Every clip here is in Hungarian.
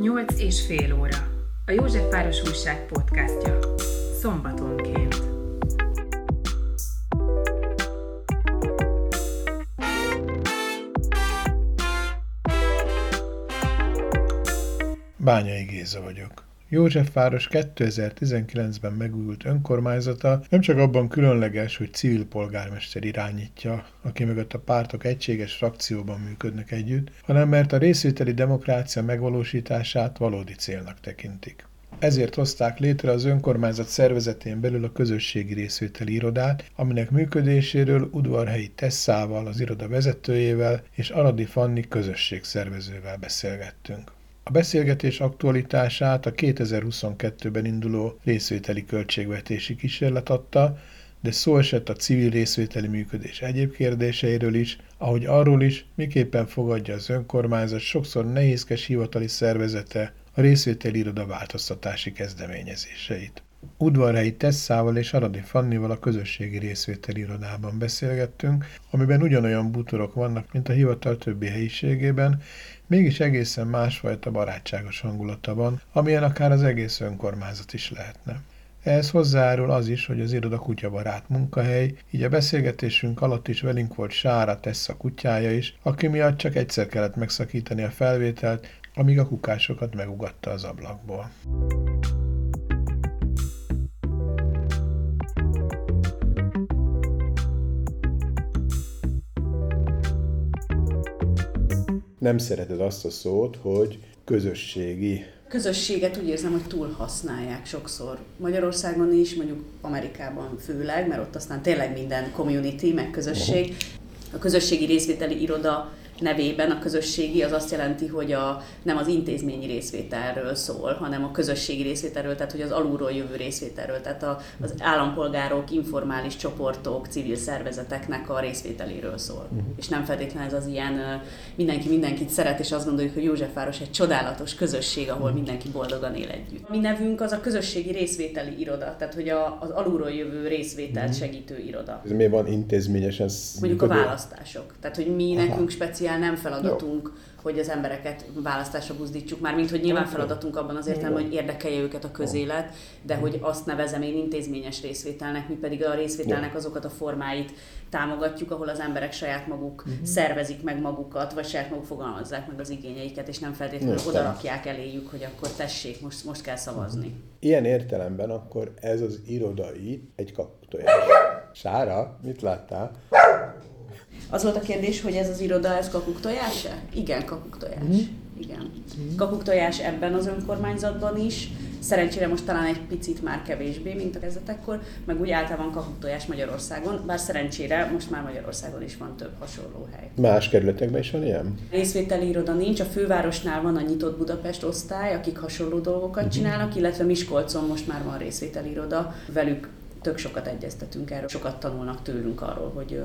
Nyolc és fél óra. A Józsefváros Újság podcastja. Szombatonként. Bányai Géza vagyok. Józsefváros 2019-ben megújult önkormányzata nem csak abban különleges, hogy civil polgármester irányítja, aki mögött a pártok egységes frakcióban működnek együtt, hanem mert a részvételi demokrácia megvalósítását valódi célnak tekintik. Ezért hozták létre az önkormányzat szervezetén belül a közösségi részvételi irodát, aminek működéséről udvarhelyi Tesszával, az iroda vezetőjével és Aradi Fanni közösségszervezővel beszélgettünk. A beszélgetés aktualitását a 2022-ben induló részvételi költségvetési kísérlet adta, de szó esett a civil részvételi működés egyéb kérdéseiről is, ahogy arról is, miképpen fogadja az önkormányzat sokszor nehézkes hivatali szervezete a részvételi iroda változtatási kezdeményezéseit. Udvarhelyi Tesszával és Aradi Fannival a közösségi részvételi irodában beszélgettünk, amiben ugyanolyan bútorok vannak, mint a hivatal többi helyiségében, mégis egészen másfajta barátságos hangulata van, amilyen akár az egész önkormányzat is lehetne. Ehhez hozzájárul az is, hogy az iroda kutyabarát munkahely, így a beszélgetésünk alatt is velünk volt Sára Tessa kutyája is, aki miatt csak egyszer kellett megszakítani a felvételt, amíg a kukásokat megugatta az ablakból. Nem szereted azt a szót, hogy közösségi közösséget úgy érzem, hogy túl használják sokszor. Magyarországon is, mondjuk Amerikában főleg, mert ott aztán tényleg minden community, meg közösség. A közösségi részvételi iroda nevében a közösségi az azt jelenti, hogy a, nem az intézményi részvételről szól, hanem a közösségi részvételről, tehát hogy az alulról jövő részvételről, tehát a, az állampolgárok, informális csoportok, civil szervezeteknek a részvételéről szól. Uh-huh. És nem feltétlenül ez az ilyen mindenki mindenkit szeret, és azt gondoljuk, hogy Józsefváros egy csodálatos közösség, ahol uh-huh. mindenki boldogan él együtt. Mi nevünk az a közösségi részvételi iroda, tehát hogy a, az alulról jövő részvételt uh-huh. segítő iroda. Ez miért van intézményesen? Mondjuk a választások. Tehát, hogy mi Aha. nekünk speciális speciál nem feladatunk, Jó. hogy az embereket választásra buzdítsuk, már mint hogy nyilván feladatunk abban az értelemben, hogy érdekelje őket a közélet, de hogy azt nevezem én intézményes részvételnek, mi pedig a részvételnek azokat a formáit támogatjuk, ahol az emberek saját maguk uh-huh. szervezik meg magukat, vagy saját maguk fogalmazzák meg az igényeiket, és nem feltétlenül oda rakják eléjük, hogy akkor tessék, most, most kell szavazni. Uh-huh. Ilyen értelemben akkor ez az irodai egy kaktojás. Sára, mit láttál? Az volt a kérdés, hogy ez az iroda, ez kakuk tojás-e? Igen, kakuk tojás. Mm. Igen. Mm. Kakuk tojás ebben az önkormányzatban is. Szerencsére most talán egy picit már kevésbé, mint a kezdetekkor, meg úgy általában kakuk tojás Magyarországon, bár szerencsére most már Magyarországon is van több hasonló hely. Más kerületekben is van ilyen? Részvételi iroda nincs, a fővárosnál van a Nyitott Budapest osztály, akik hasonló dolgokat uh-huh. csinálnak, illetve Miskolcon most már van részvételi iroda, velük tök sokat egyeztetünk erről, sokat tanulnak tőlünk arról, hogy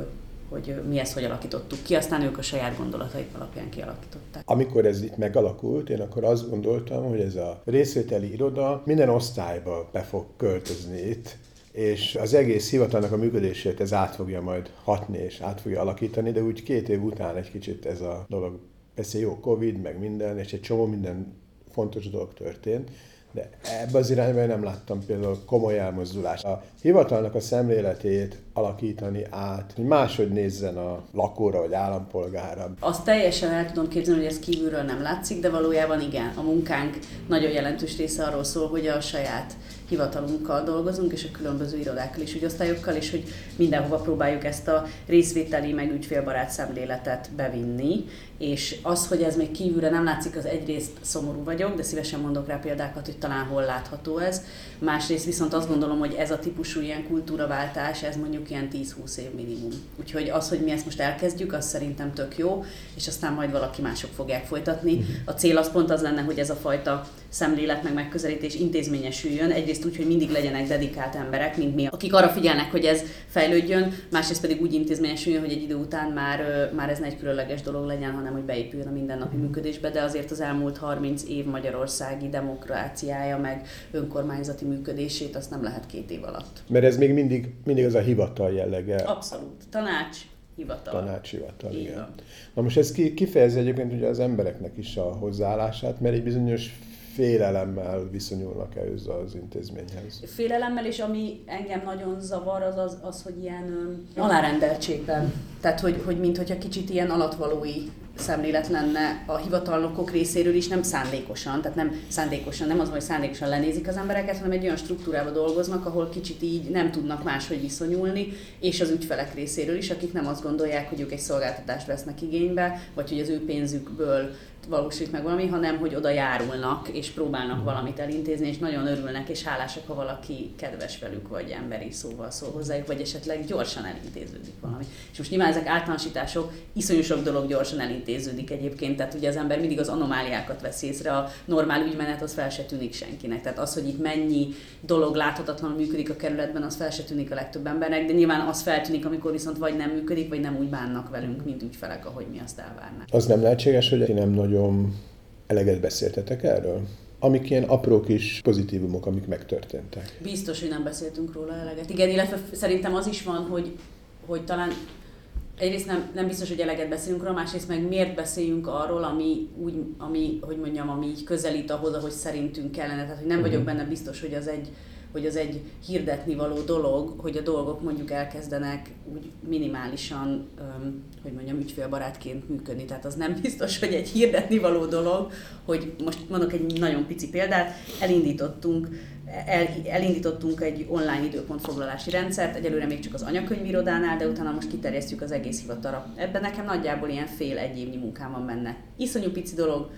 hogy mi ezt hogy alakítottuk ki, aztán ők a saját gondolataik alapján kialakították. Amikor ez itt megalakult, én akkor azt gondoltam, hogy ez a részvételi iroda minden osztályba be fog költözni itt, és az egész hivatalnak a működését ez át fogja majd hatni és át fogja alakítani, de úgy két év után egy kicsit ez a dolog, persze jó, Covid, meg minden, és egy csomó minden fontos dolog történt, de ebbe az irányba nem láttam például komoly elmozdulást. A hivatalnak a szemléletét alakítani át, hogy máshogy nézzen a lakóra vagy állampolgára. Azt teljesen el tudom képzelni, hogy ez kívülről nem látszik, de valójában igen. A munkánk nagyon jelentős része arról szól, hogy a saját hivatalunkkal dolgozunk, és a különböző irodákkal és ügyosztályokkal, és hogy mindenhova próbáljuk ezt a részvételi, meg ügyfélbarát szemléletet bevinni, és az, hogy ez még kívülre nem látszik, az egyrészt szomorú vagyok, de szívesen mondok rá példákat, hogy talán hol látható ez. Másrészt viszont azt gondolom, hogy ez a típusú ilyen kultúraváltás, ez mondjuk ilyen 10-20 év minimum. Úgyhogy az, hogy mi ezt most elkezdjük, az szerintem tök jó, és aztán majd valaki mások fogják folytatni. Mhm. A cél az pont az lenne, hogy ez a fajta szemlélet meg megközelítés intézményesüljön. Egyrészt úgy, hogy mindig legyenek dedikált emberek, mint mi, akik arra figyelnek, hogy ez fejlődjön, másrészt pedig úgy intézményesüljön, hogy egy idő után már, már ez ne egy különleges dolog legyen, hanem hogy beépüljön a mindennapi működésbe, de azért az elmúlt 30 év magyarországi demokráciája, meg önkormányzati működését azt nem lehet két év alatt. Mert ez még mindig, mindig az a hivatal jellege. Abszolút. Tanács, hivatal. Tanácshivatal, Így igen. Na most ez ki- kifejezi egyébként ugye az embereknek is a hozzáállását, mert egy bizonyos félelemmel viszonyulnak ehhez az intézményhez. Félelemmel, és ami engem nagyon zavar, az az, az hogy ilyen ö, alárendeltségben. Tehát, hogy, hogy mintha kicsit ilyen alatvalói szemlélet lenne a hivatalnokok részéről is, nem szándékosan, tehát nem szándékosan, nem az, hogy szándékosan lenézik az embereket, hanem egy olyan struktúrába dolgoznak, ahol kicsit így nem tudnak máshogy viszonyulni, és az ügyfelek részéről is, akik nem azt gondolják, hogy ők egy szolgáltatást vesznek igénybe, vagy hogy az ő pénzükből valósít meg valami, hanem hogy oda járulnak, és próbálnak valamit elintézni, és nagyon örülnek, és hálásak, ha valaki kedves velük, vagy emberi szóval szól hozzájuk, vagy esetleg gyorsan elintéződik valami. És most nyilván ezek általánosítások, iszonyú sok dolog gyorsan elintéződik egyébként, tehát ugye az ember mindig az anomáliákat vesz észre, a normál ügymenet az fel se tűnik senkinek. Tehát az, hogy itt mennyi dolog láthatatlanul működik a kerületben, az fel se tűnik a legtöbb embernek, de nyilván az feltűnik, amikor viszont vagy nem működik, vagy nem úgy bánnak velünk, mint ügyfelek, ahogy mi azt elvárnánk. Az nem lehetséges, hogy ti nem nagyon eleget beszéltetek erről? Amik ilyen apró kis pozitívumok, amik megtörténtek. Biztos, hogy nem beszéltünk róla eleget. Igen, illetve szerintem az is van, hogy, hogy talán egyrészt nem, nem biztos, hogy eleget beszélünk róla, másrészt meg miért beszéljünk arról, ami úgy, ami, hogy mondjam, ami így közelít ahhoz, ahogy szerintünk kellene. Tehát, hogy nem vagyok benne biztos, hogy az egy, hogy az egy hirdetni való dolog, hogy a dolgok mondjuk elkezdenek úgy minimálisan, öm, hogy mondjam, ügyfélbarátként működni. Tehát az nem biztos, hogy egy hirdetni való dolog, hogy most mondok egy nagyon pici példát, elindítottunk el, elindítottunk egy online időpontfoglalási rendszert, egyelőre még csak az anyakönyvirodánál, de utána most kiterjesztjük az egész hivatalra. Ebben nekem nagyjából ilyen fél-egy évnyi munkám van benne. Iszonyú pici dolog,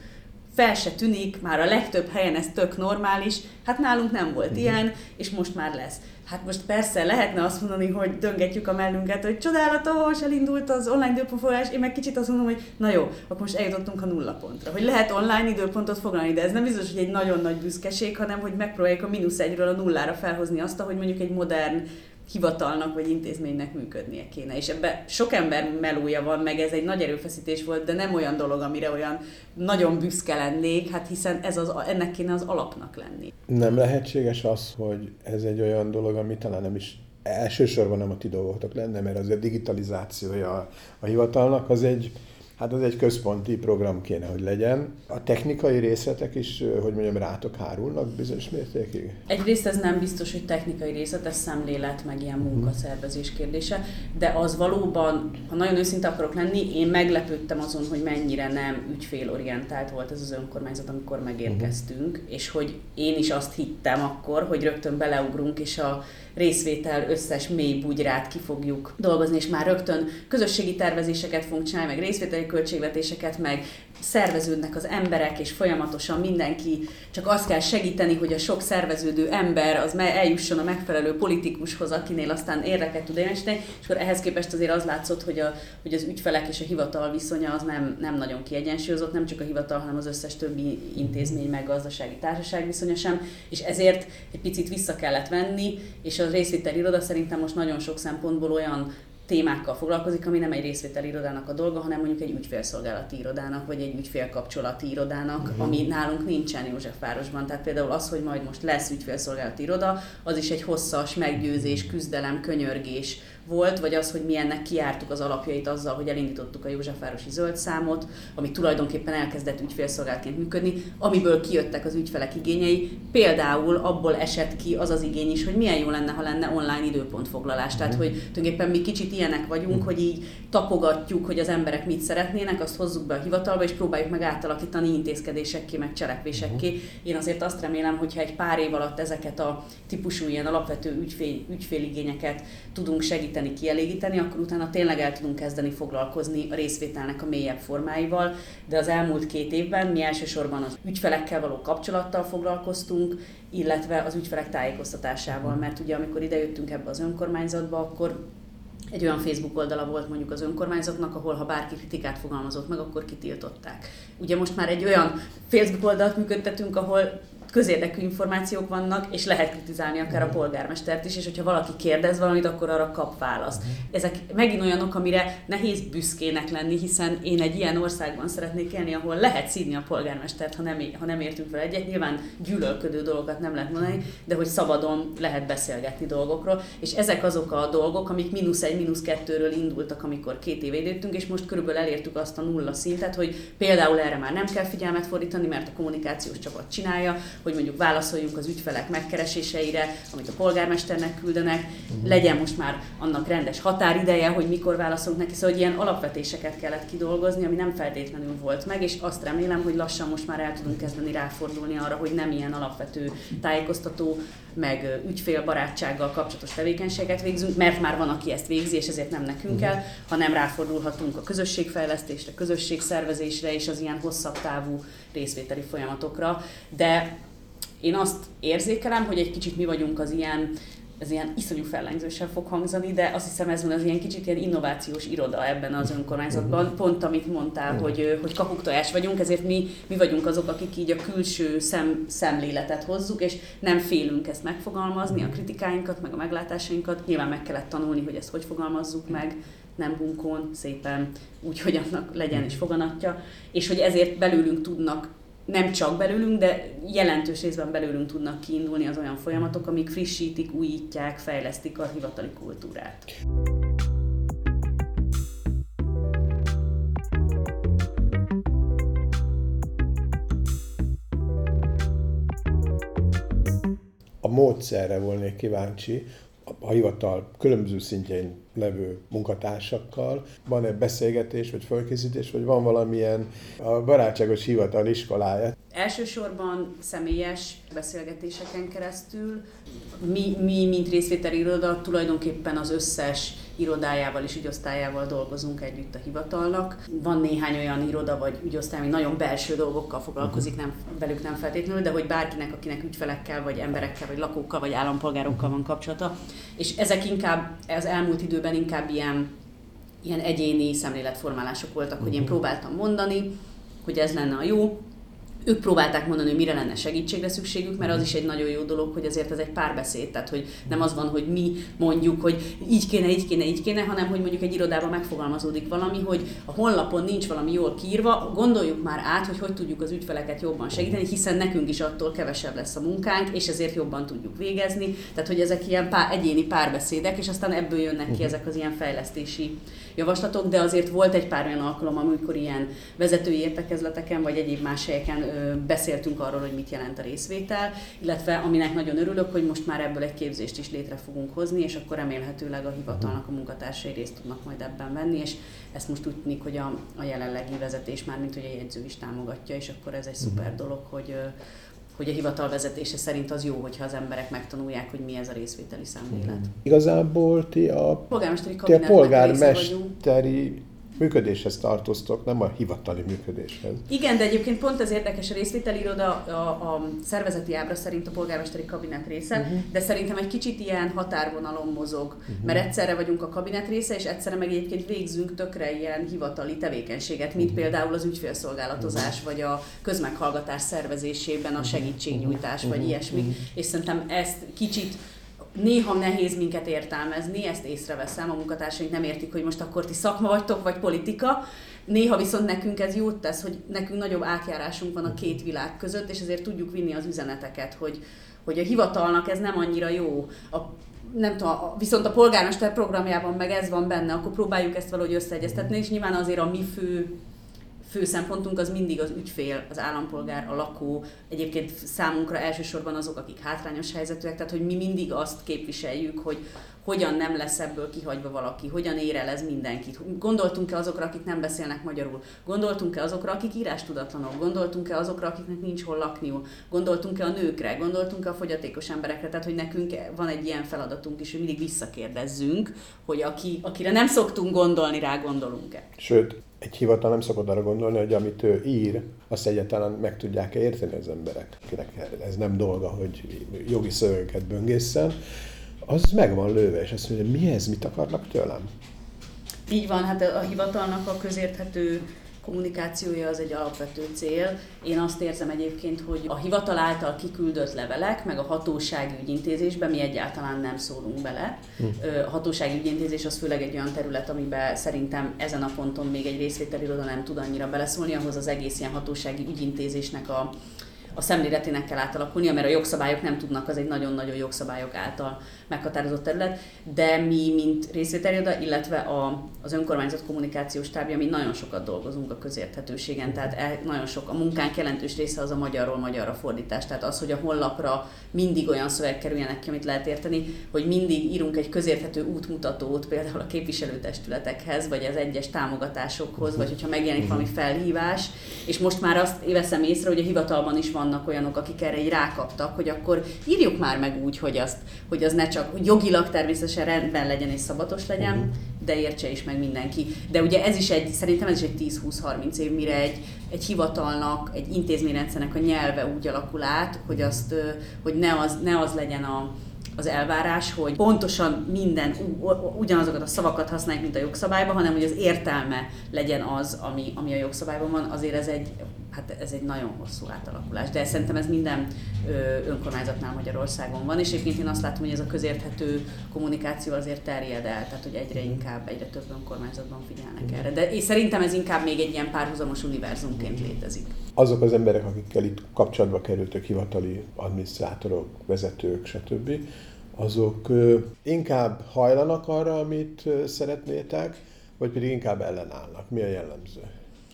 fel se tűnik, már a legtöbb helyen ez tök normális, hát nálunk nem volt ilyen, és most már lesz. Hát most persze lehetne azt mondani, hogy döngetjük a mellünket, hogy csodálatos, elindult az online időpontfoglalás, én meg kicsit azt mondom, hogy na jó, akkor most eljutottunk a nulla pontra. Hogy lehet online időpontot foglalni, de ez nem biztos, hogy egy nagyon nagy büszkeség, hanem hogy megpróbáljuk a mínusz egyről a nullára felhozni azt, hogy mondjuk egy modern hivatalnak vagy intézménynek működnie kéne. És ebben sok ember melója van, meg ez egy nagy erőfeszítés volt, de nem olyan dolog, amire olyan nagyon büszke lennék, hát hiszen ez az, ennek kéne az alapnak lenni. Nem lehetséges az, hogy ez egy olyan dolog, ami talán nem is elsősorban nem a ti dolgotok lenne, mert az a digitalizációja a, a hivatalnak az egy, hát az egy központi program kéne, hogy legyen. A technikai részletek is, hogy mondjam, rátok hárulnak bizonyos mértékig? Egyrészt ez nem biztos, hogy technikai részlet, ez szemlélet, meg ilyen munkaszervezés kérdése, de az valóban, ha nagyon őszinte akarok lenni, én meglepődtem azon, hogy mennyire nem ügyfélorientált volt ez az önkormányzat, amikor megérkeztünk, és hogy én is azt hittem akkor, hogy rögtön beleugrunk, és a részvétel összes mély bugyrát ki fogjuk dolgozni, és már rögtön közösségi tervezéseket fogunk csinálni, meg részvételi költségvetéseket, meg szerveződnek az emberek, és folyamatosan mindenki csak azt kell segíteni, hogy a sok szerveződő ember az eljusson a megfelelő politikushoz, akinél aztán érdeket tud érvényesíteni, és akkor ehhez képest azért az látszott, hogy, a, hogy az ügyfelek és a hivatal viszonya az nem, nem nagyon kiegyensúlyozott, nem csak a hivatal, hanem az összes többi intézmény, meg gazdasági társaság viszonya sem, és ezért egy picit vissza kellett venni, és a részvételi iroda szerintem most nagyon sok szempontból olyan témákkal foglalkozik, ami nem egy részvételi irodának a dolga, hanem mondjuk egy ügyfélszolgálati irodának, vagy egy ügyfélkapcsolati irodának, uh-huh. ami nálunk nincsen Józsefvárosban. Tehát például az, hogy majd most lesz ügyfélszolgálati iroda, az is egy hosszas meggyőzés, küzdelem, könyörgés volt, vagy az, hogy mi ennek kiártuk az alapjait azzal, hogy elindítottuk a Józsefvárosi zöld számot, ami tulajdonképpen elkezdett ügyfélszolgálatként működni, amiből kijöttek az ügyfelek igényei. Például abból esett ki az az igény is, hogy milyen jó lenne, ha lenne online időpontfoglalás. Tehát, hogy tulajdonképpen mi kicsit ilyenek vagyunk, hogy így tapogatjuk, hogy az emberek mit szeretnének, azt hozzuk be a hivatalba, és próbáljuk meg átalakítani intézkedésekké, meg cselekvésekké. Én azért azt remélem, hogyha egy pár év alatt ezeket a típusú ilyen alapvető ügyfél, ügyféligényeket tudunk segíteni, kielégíteni, akkor utána tényleg el tudunk kezdeni foglalkozni a részvételnek a mélyebb formáival. De az elmúlt két évben mi elsősorban az ügyfelekkel való kapcsolattal foglalkoztunk, illetve az ügyfelek tájékoztatásával, mert ugye amikor idejöttünk ebbe az önkormányzatba, akkor egy olyan Facebook oldala volt mondjuk az önkormányzatnak, ahol ha bárki kritikát fogalmazott meg, akkor kitiltották. Ugye most már egy olyan Facebook oldalt működtetünk, ahol közérdekű információk vannak, és lehet kritizálni akár a polgármestert is, és hogyha valaki kérdez valamit, akkor arra kap választ. Ezek megint olyanok, amire nehéz büszkének lenni, hiszen én egy ilyen országban szeretnék élni, ahol lehet szídni a polgármestert, ha nem, ha nem értünk vele egyet. Nyilván gyűlölködő dolgokat nem lehet mondani, de hogy szabadon lehet beszélgetni dolgokról. És ezek azok a dolgok, amik mínusz egy, mínusz kettőről indultak, amikor két éve időttünk, és most körülbelül elértük azt a nulla szintet, hogy például erre már nem kell figyelmet fordítani, mert a kommunikációs csapat csinálja, hogy mondjuk válaszoljunk az ügyfelek megkereséseire, amit a polgármesternek küldenek, uh-huh. legyen most már annak rendes határideje, hogy mikor válaszolunk neki, szóval hogy ilyen alapvetéseket kellett kidolgozni, ami nem feltétlenül volt meg, és azt remélem, hogy lassan most már el tudunk kezdeni ráfordulni arra, hogy nem ilyen alapvető tájékoztató, meg ügyfélbarátsággal kapcsolatos tevékenységet végzünk, mert már van, aki ezt végzi, és ezért nem nekünk kell, hanem ráfordulhatunk a közösségfejlesztésre, közösségszervezésre és az ilyen hosszabb távú részvételi folyamatokra. De én azt érzékelem, hogy egy kicsit mi vagyunk az ilyen ez ilyen iszonyú fellengzősen fog hangzani, de azt hiszem ez van az ilyen kicsit ilyen innovációs iroda ebben az önkormányzatban. Mhm. Pont amit mondtál, uh-huh. hogy, hogy kapuktojás vagyunk, ezért mi, mi vagyunk azok, akik így a külső szem, szemléletet hozzuk, és nem félünk ezt megfogalmazni, a kritikáinkat, meg a meglátásainkat. Nyilván meg kellett tanulni, hogy ezt hogy fogalmazzuk meg, nem bunkón, szépen, úgy, hogy annak legyen is foganatja, és hogy ezért belőlünk tudnak nem csak belőlünk, de jelentős részben belőlünk tudnak kiindulni az olyan folyamatok, amik frissítik, újítják, fejlesztik a hivatali kultúrát. A módszerre volnék kíváncsi, a hivatal különböző szintjein levő munkatársakkal? Van-e beszélgetés, vagy fölkészítés, vagy van valamilyen a barátságos hivatal iskolája? Elsősorban személyes beszélgetéseken keresztül. Mi, mi mint részvételi iroda tulajdonképpen az összes irodájával és ügyosztályával dolgozunk együtt a hivatalnak. Van néhány olyan iroda vagy ügyosztály, ami nagyon belső dolgokkal foglalkozik, nem, velük nem feltétlenül, de hogy bárkinek, akinek ügyfelekkel, vagy emberekkel, vagy lakókkal, vagy állampolgárokkal van kapcsolata. És ezek inkább az elmúlt időben inkább ilyen, ilyen egyéni szemléletformálások voltak, hogy én próbáltam mondani, hogy ez lenne a jó, ők próbálták mondani, hogy mire lenne segítségre szükségük, mert az is egy nagyon jó dolog, hogy azért ez egy párbeszéd, tehát hogy nem az van, hogy mi mondjuk, hogy így kéne, így kéne, így kéne, hanem hogy mondjuk egy irodában megfogalmazódik valami, hogy a honlapon nincs valami jól kiírva, gondoljuk már át, hogy hogy tudjuk az ügyfeleket jobban segíteni, hiszen nekünk is attól kevesebb lesz a munkánk, és ezért jobban tudjuk végezni. Tehát, hogy ezek ilyen pár, egyéni párbeszédek, és aztán ebből jönnek ki mhm. ezek az ilyen fejlesztési javaslatok, de azért volt egy pár olyan alkalom, amikor ilyen vezetői értekezleteken vagy egyéb más helyeken beszéltünk arról, hogy mit jelent a részvétel, illetve aminek nagyon örülök, hogy most már ebből egy képzést is létre fogunk hozni, és akkor remélhetőleg a hivatalnak a munkatársai részt tudnak majd ebben venni, és ezt most úgy tűnik, hogy a, a jelenlegi vezetés már, mint hogy a jegyző is támogatja, és akkor ez egy szuper mhm. dolog, hogy, hogy a hivatal vezetése szerint az jó, hogyha az emberek megtanulják, hogy mi ez a részvételi szemlélet. Hmm. Igazából ti a, polgármesteri, ti a polgármesteri működéshez tartoztok, nem a hivatali működéshez. Igen, de egyébként pont ez érdekes, a részvételi iroda a, a szervezeti ábra szerint a polgármesteri kabinet része, uh-huh. de szerintem egy kicsit ilyen határvonalon mozog, uh-huh. mert egyszerre vagyunk a kabinet része, és egyszerre meg egyébként végzünk tökre ilyen hivatali tevékenységet, mint uh-huh. például az ügyfélszolgáltatozás, uh-huh. vagy a közmeghallgatás szervezésében a segítségnyújtás, uh-huh. vagy ilyesmi, uh-huh. és szerintem ezt kicsit néha nehéz minket értelmezni, ezt észreveszem, a munkatársaink nem értik, hogy most akkor ti szakma vagytok, vagy politika. Néha viszont nekünk ez jót tesz, hogy nekünk nagyobb átjárásunk van a két világ között, és ezért tudjuk vinni az üzeneteket, hogy, hogy a hivatalnak ez nem annyira jó. A nem tudom, viszont a polgármester programjában meg ez van benne, akkor próbáljuk ezt valahogy összeegyeztetni, és nyilván azért a mi fő fő szempontunk az mindig az ügyfél, az állampolgár, a lakó, egyébként számunkra elsősorban azok, akik hátrányos helyzetűek, tehát hogy mi mindig azt képviseljük, hogy hogyan nem lesz ebből kihagyva valaki, hogyan ér el ez mindenkit. Gondoltunk-e azokra, akik nem beszélnek magyarul? Gondoltunk-e azokra, akik írástudatlanok? Gondoltunk-e azokra, akiknek nincs hol lakniuk? Gondoltunk-e a nőkre? Gondoltunk-e a fogyatékos emberekre? Tehát, hogy nekünk van egy ilyen feladatunk is, hogy mindig visszakérdezzünk, hogy aki, akire nem szoktunk gondolni, rá gondolunk-e. Sőt, egy hivatal nem szokott arra gondolni, hogy amit ő ír, azt egyáltalán meg tudják érteni az emberek, akinek ez nem dolga, hogy jogi szövegeket böngészen, az meg van lőve, és azt mondja, mi ez, mit akarnak tőlem? Így van, hát a hivatalnak a közérthető kommunikációja az egy alapvető cél. Én azt érzem egyébként, hogy a hivatal által kiküldött levelek, meg a hatósági ügyintézésben mi egyáltalán nem szólunk bele. Hm. A hatósági ügyintézés az főleg egy olyan terület, amiben szerintem ezen a ponton még egy részvételiroda nem tud annyira beleszólni, ahhoz az egész ilyen hatósági ügyintézésnek a a szemléletének kell átalakulnia, mert a jogszabályok nem tudnak, az egy nagyon-nagyon jogszabályok által meghatározott terület, de mi, mint részvételjoda, illetve a, az önkormányzat kommunikációs tábja, mi nagyon sokat dolgozunk a közérthetőségen, tehát el, nagyon sok, a munkánk jelentős része az a magyarról magyarra fordítás, tehát az, hogy a honlapra mindig olyan szöveg kerüljenek ki, amit lehet érteni, hogy mindig írunk egy közérthető útmutatót például a képviselőtestületekhez, vagy az egyes támogatásokhoz, vagy hogyha megjelenik valami felhívás, és most már azt veszem észre, hogy a hivatalban is vannak olyanok, akik erre így rákaptak, hogy akkor írjuk már meg úgy, hogy, azt, hogy az ne csak jogilag természetesen rendben legyen és szabatos legyen, uh-huh. de értse is meg mindenki. De ugye ez is egy, szerintem ez is egy 10-20-30 év, mire egy, egy hivatalnak, egy intézményrendszernek a nyelve úgy alakul át, hogy, azt, hogy ne, az, ne az legyen a, az elvárás, hogy pontosan minden ugyanazokat a szavakat használjuk, mint a jogszabályban, hanem hogy az értelme legyen az, ami, ami a jogszabályban van. Azért ez egy, hát ez egy nagyon hosszú átalakulás, de szerintem ez minden önkormányzatnál Magyarországon van, és egyébként én azt látom, hogy ez a közérthető kommunikáció azért terjed el, tehát hogy egyre inkább, egyre több önkormányzatban figyelnek erre. De én szerintem ez inkább még egy ilyen párhuzamos univerzumként létezik. Azok az emberek, akikkel itt kapcsolatba kerültek, hivatali adminisztrátorok, vezetők, stb., azok inkább hajlanak arra, amit szeretnétek, vagy pedig inkább ellenállnak? Mi a jellemző?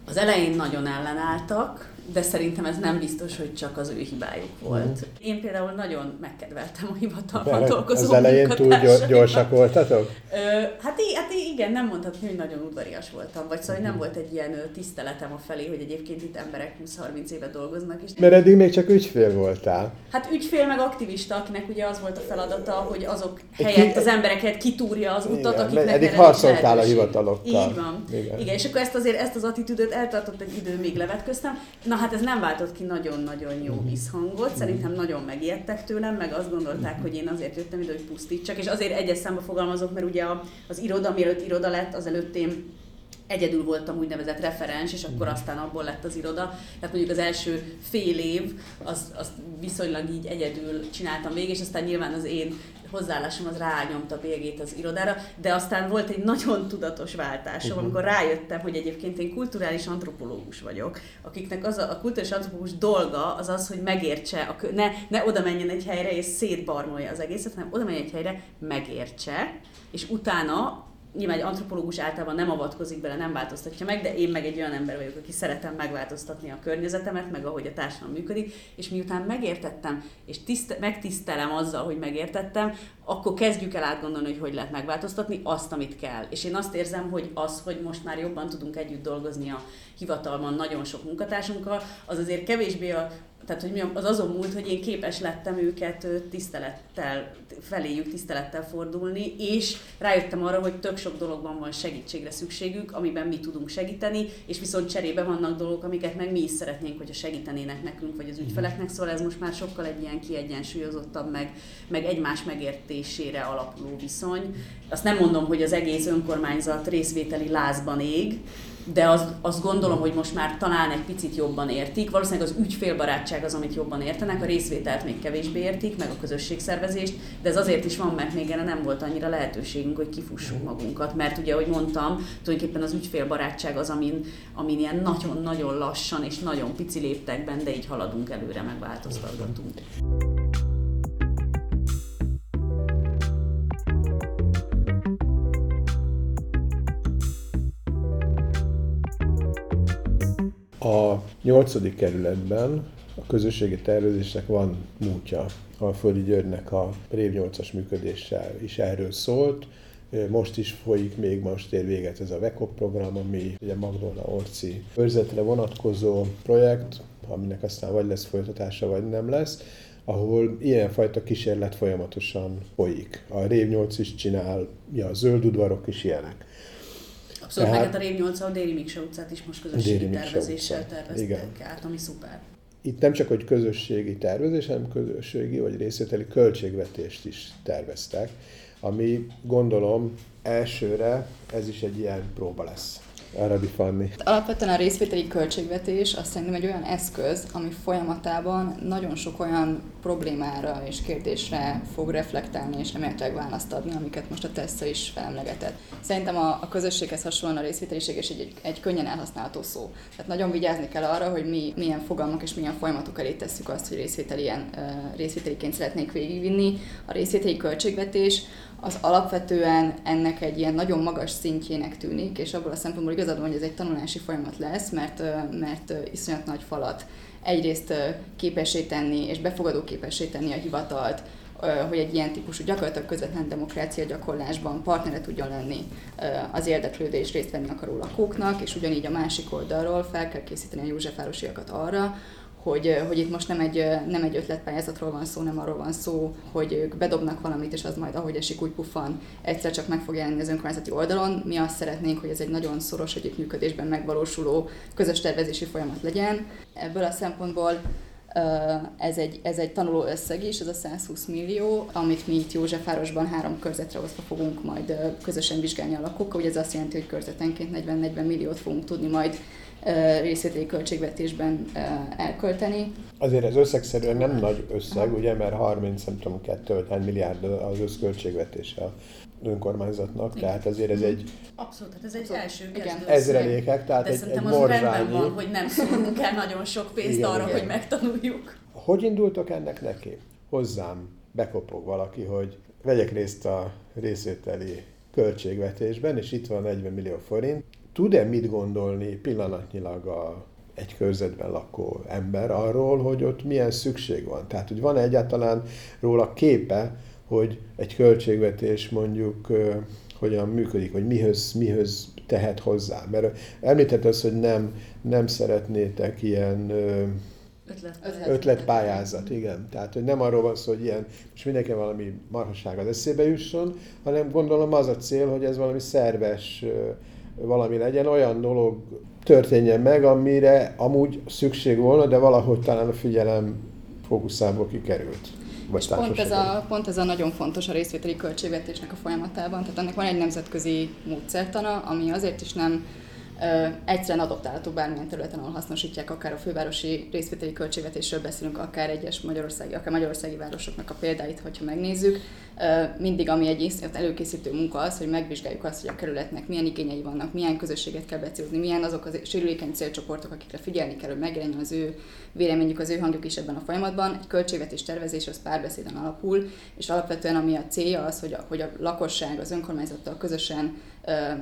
Az elején nagyon ellenálltak, de szerintem ez nem biztos, hogy csak az ő hibájuk volt. Mm. Én például nagyon megkedveltem a hivatalban dolgozó Az elején túl gyorsak voltatok? Ö, hát, hát igen, nem mondhatni, hogy nagyon udvarias voltam, vagy szóval nem mhm. volt egy ilyen tiszteletem a felé, hogy egyébként itt emberek 20-30 éve dolgoznak. És Mert eddig még csak ügyfél voltál. Hát ügyfél meg aktivista, akinek ugye az volt a feladata, hogy azok helyett, az embereket kitúrja az utat, igen, akiknek Eddig harcoltál a hivatalokkal. Így van. Igen. igen. és akkor ezt azért ezt az attitűdöt eltartott egy idő, még levetköztem. Na hát ez nem váltott ki nagyon-nagyon jó mhm. visszhangot. Szerintem nagyon megijedtek tőlem, meg azt gondolták, mhm. hogy én azért jöttem ide, hogy pusztítsak, és azért egyes számba fogalmazok, mert ugye az iroda, mielőtt iroda lett, az előtt én egyedül voltam úgynevezett referens, és akkor mhm. aztán abból lett az iroda. Tehát mondjuk az első fél év, az, azt viszonylag így egyedül csináltam végig, és aztán nyilván az én hozzáállásom az rányomta bélyegét az irodára, de aztán volt egy nagyon tudatos váltásom, uh-huh. amikor rájöttem, hogy egyébként én kulturális antropológus vagyok, akiknek az a, a kulturális antropológus dolga az az, hogy megértse, a, ne, ne oda menjen egy helyre és szétbarmolja az egészet, hanem oda menjen egy helyre, megértse, és utána nyilván egy antropológus általában nem avatkozik bele, nem változtatja meg, de én meg egy olyan ember vagyok, aki szeretem megváltoztatni a környezetemet, meg ahogy a társadalom működik, és miután megértettem, és tiszt, megtisztelem azzal, hogy megértettem, akkor kezdjük el átgondolni, hogy hogy lehet megváltoztatni azt, amit kell. És én azt érzem, hogy az, hogy most már jobban tudunk együtt dolgozni a hivatalban nagyon sok munkatársunkkal, az azért kevésbé a, tehát hogy az azon múlt, hogy én képes lettem őket tisztelettel, feléjük tisztelettel fordulni, és rájöttem arra, hogy tök sok dologban van segítségre szükségük, amiben mi tudunk segíteni, és viszont cserébe vannak dolgok, amiket meg mi is szeretnénk, hogyha segítenének nekünk, vagy az mhm. ügyfeleknek, szóval ez most már sokkal egy ilyen kiegyensúlyozottabb, meg, meg egymás megértésére alapuló viszony. Azt nem mondom, hogy az egész önkormányzat részvételi lázban ég, de azt, azt gondolom, hogy most már talán egy picit jobban értik. Valószínűleg az ügyfélbarátság az, amit jobban értenek, a részvételt még kevésbé értik, meg a közösségszervezést, de ez azért is van, mert még erre nem volt annyira lehetőségünk, hogy kifussunk magunkat. Mert ugye, ahogy mondtam, tulajdonképpen az ügyfélbarátság az, amin, amin ilyen nagyon-nagyon lassan és nagyon pici léptekben, de így haladunk előre, megváltoztatgatunk. A nyolcadik kerületben a közösségi tervezésnek van múltja. A Földi Györgynek a Rév 8-as működéssel is erről szólt. Most is folyik, még most ér véget ez a VECOP program, ami ugye Magdolna Orci körzetre vonatkozó projekt, aminek aztán vagy lesz folytatása, vagy nem lesz, ahol ilyenfajta kísérlet folyamatosan folyik. A Rév 8 is csinálja, a zöld udvarok is ilyenek. Abszolút, Tehát, meg hát a Rév 8 a Déri Mikse utcát is most közösségi tervezéssel tervezték Igen. át, ami szuper. Itt nem csak, hogy közösségi tervezés, hanem közösségi vagy részvételi költségvetést is terveztek, ami gondolom elsőre ez is egy ilyen próba lesz. Arabi Fanni. Alapvetően a részvételi költségvetés azt szerintem egy olyan eszköz, ami folyamatában nagyon sok olyan problémára és kérdésre fog reflektálni és remélhetőleg választ adni, amiket most a Tessa is felemlegetett. Szerintem a, a közösséghez hasonlóan a részvételiség és egy, egy, könnyen elhasználható szó. Tehát nagyon vigyázni kell arra, hogy mi milyen fogalmak és milyen folyamatok elé tesszük azt, hogy részvételi, ilyen, részvételiként szeretnék végigvinni. A részvételi költségvetés az alapvetően ennek egy ilyen nagyon magas szintjének tűnik, és abból a szempontból igazad van, hogy ez egy tanulási folyamat lesz, mert, mert iszonyat nagy falat. Egyrészt képessé tenni és befogadó képessé tenni a hivatalt, hogy egy ilyen típusú gyakorlatilag közvetlen demokrácia gyakorlásban partnere tudjon lenni az érdeklődő és részt venni akaró lakóknak, és ugyanígy a másik oldalról fel kell készíteni a Józsefvárosiakat arra, hogy, hogy itt most nem egy, nem egy ötletpályázatról van szó, nem arról van szó, hogy ők bedobnak valamit, és az majd ahogy esik, úgy puffan, egyszer csak meg fog jelenni az önkormányzati oldalon. Mi azt szeretnénk, hogy ez egy nagyon szoros együttműködésben megvalósuló közös tervezési folyamat legyen. Ebből a szempontból ez egy, ez egy tanuló összeg is, ez a 120 millió, amit mi itt Józsefvárosban három körzetre osztva fogunk majd közösen vizsgálni a lakókkal. Ugye ez azt jelenti, hogy körzetenként 40-40 milliót fogunk tudni majd részvételi költségvetésben elkölteni. Azért ez összegszerűen nem nagy összeg, ugye, mert 30, nem tudom, 2 milliárd az összköltségvetése önkormányzatnak, Igen. tehát azért ez egy... Abszolút, hát ez egy Abszolút. első Igen. Ezrelékek, tehát De egy, egy morzsányi... van, hogy nem szólunk el nagyon sok pénzt Igen, arra, Igen. hogy megtanuljuk. Hogy indultok ennek neki? Hozzám bekopog valaki, hogy vegyek részt a részvételi költségvetésben, és itt van 40 millió forint, tud-e mit gondolni pillanatnyilag a, egy körzetben lakó ember arról, hogy ott milyen szükség van? Tehát, hogy van egyáltalán róla képe, hogy egy költségvetés mondjuk hogyan működik, vagy mihez, mihez tehet hozzá. Mert említett az, hogy nem, nem szeretnétek ilyen Ötlet. ötletpályázat, igen. Tehát, hogy nem arról van szó, hogy ilyen, most mindenki valami marhasság az eszébe jusson, hanem gondolom az a cél, hogy ez valami szerves valami legyen, olyan dolog történjen meg, amire amúgy szükség volna, de valahogy talán a figyelem fókuszából kikerült. Vagy pont ez, a, pont ez a nagyon fontos a részvételi költségvetésnek a folyamatában. Tehát ennek van egy nemzetközi módszertana, ami azért is nem egyszerűen adoptálható bármilyen területen, ahol hasznosítják, akár a fővárosi részvételi költségvetésről beszélünk, akár egyes magyarországi, akár magyarországi városoknak a példáit, hogyha megnézzük. Mindig, ami egy előkészítő munka az, hogy megvizsgáljuk azt, hogy a kerületnek milyen igényei vannak, milyen közösséget kell becélozni, milyen azok az sérülékeny célcsoportok, akikre figyelni kell, hogy megjelenjen az ő véleményük, az ő hangjuk is ebben a folyamatban. Egy költségvetés tervezés az párbeszéden alapul, és alapvetően ami a célja az, hogy a, hogy a lakosság az önkormányzattal közösen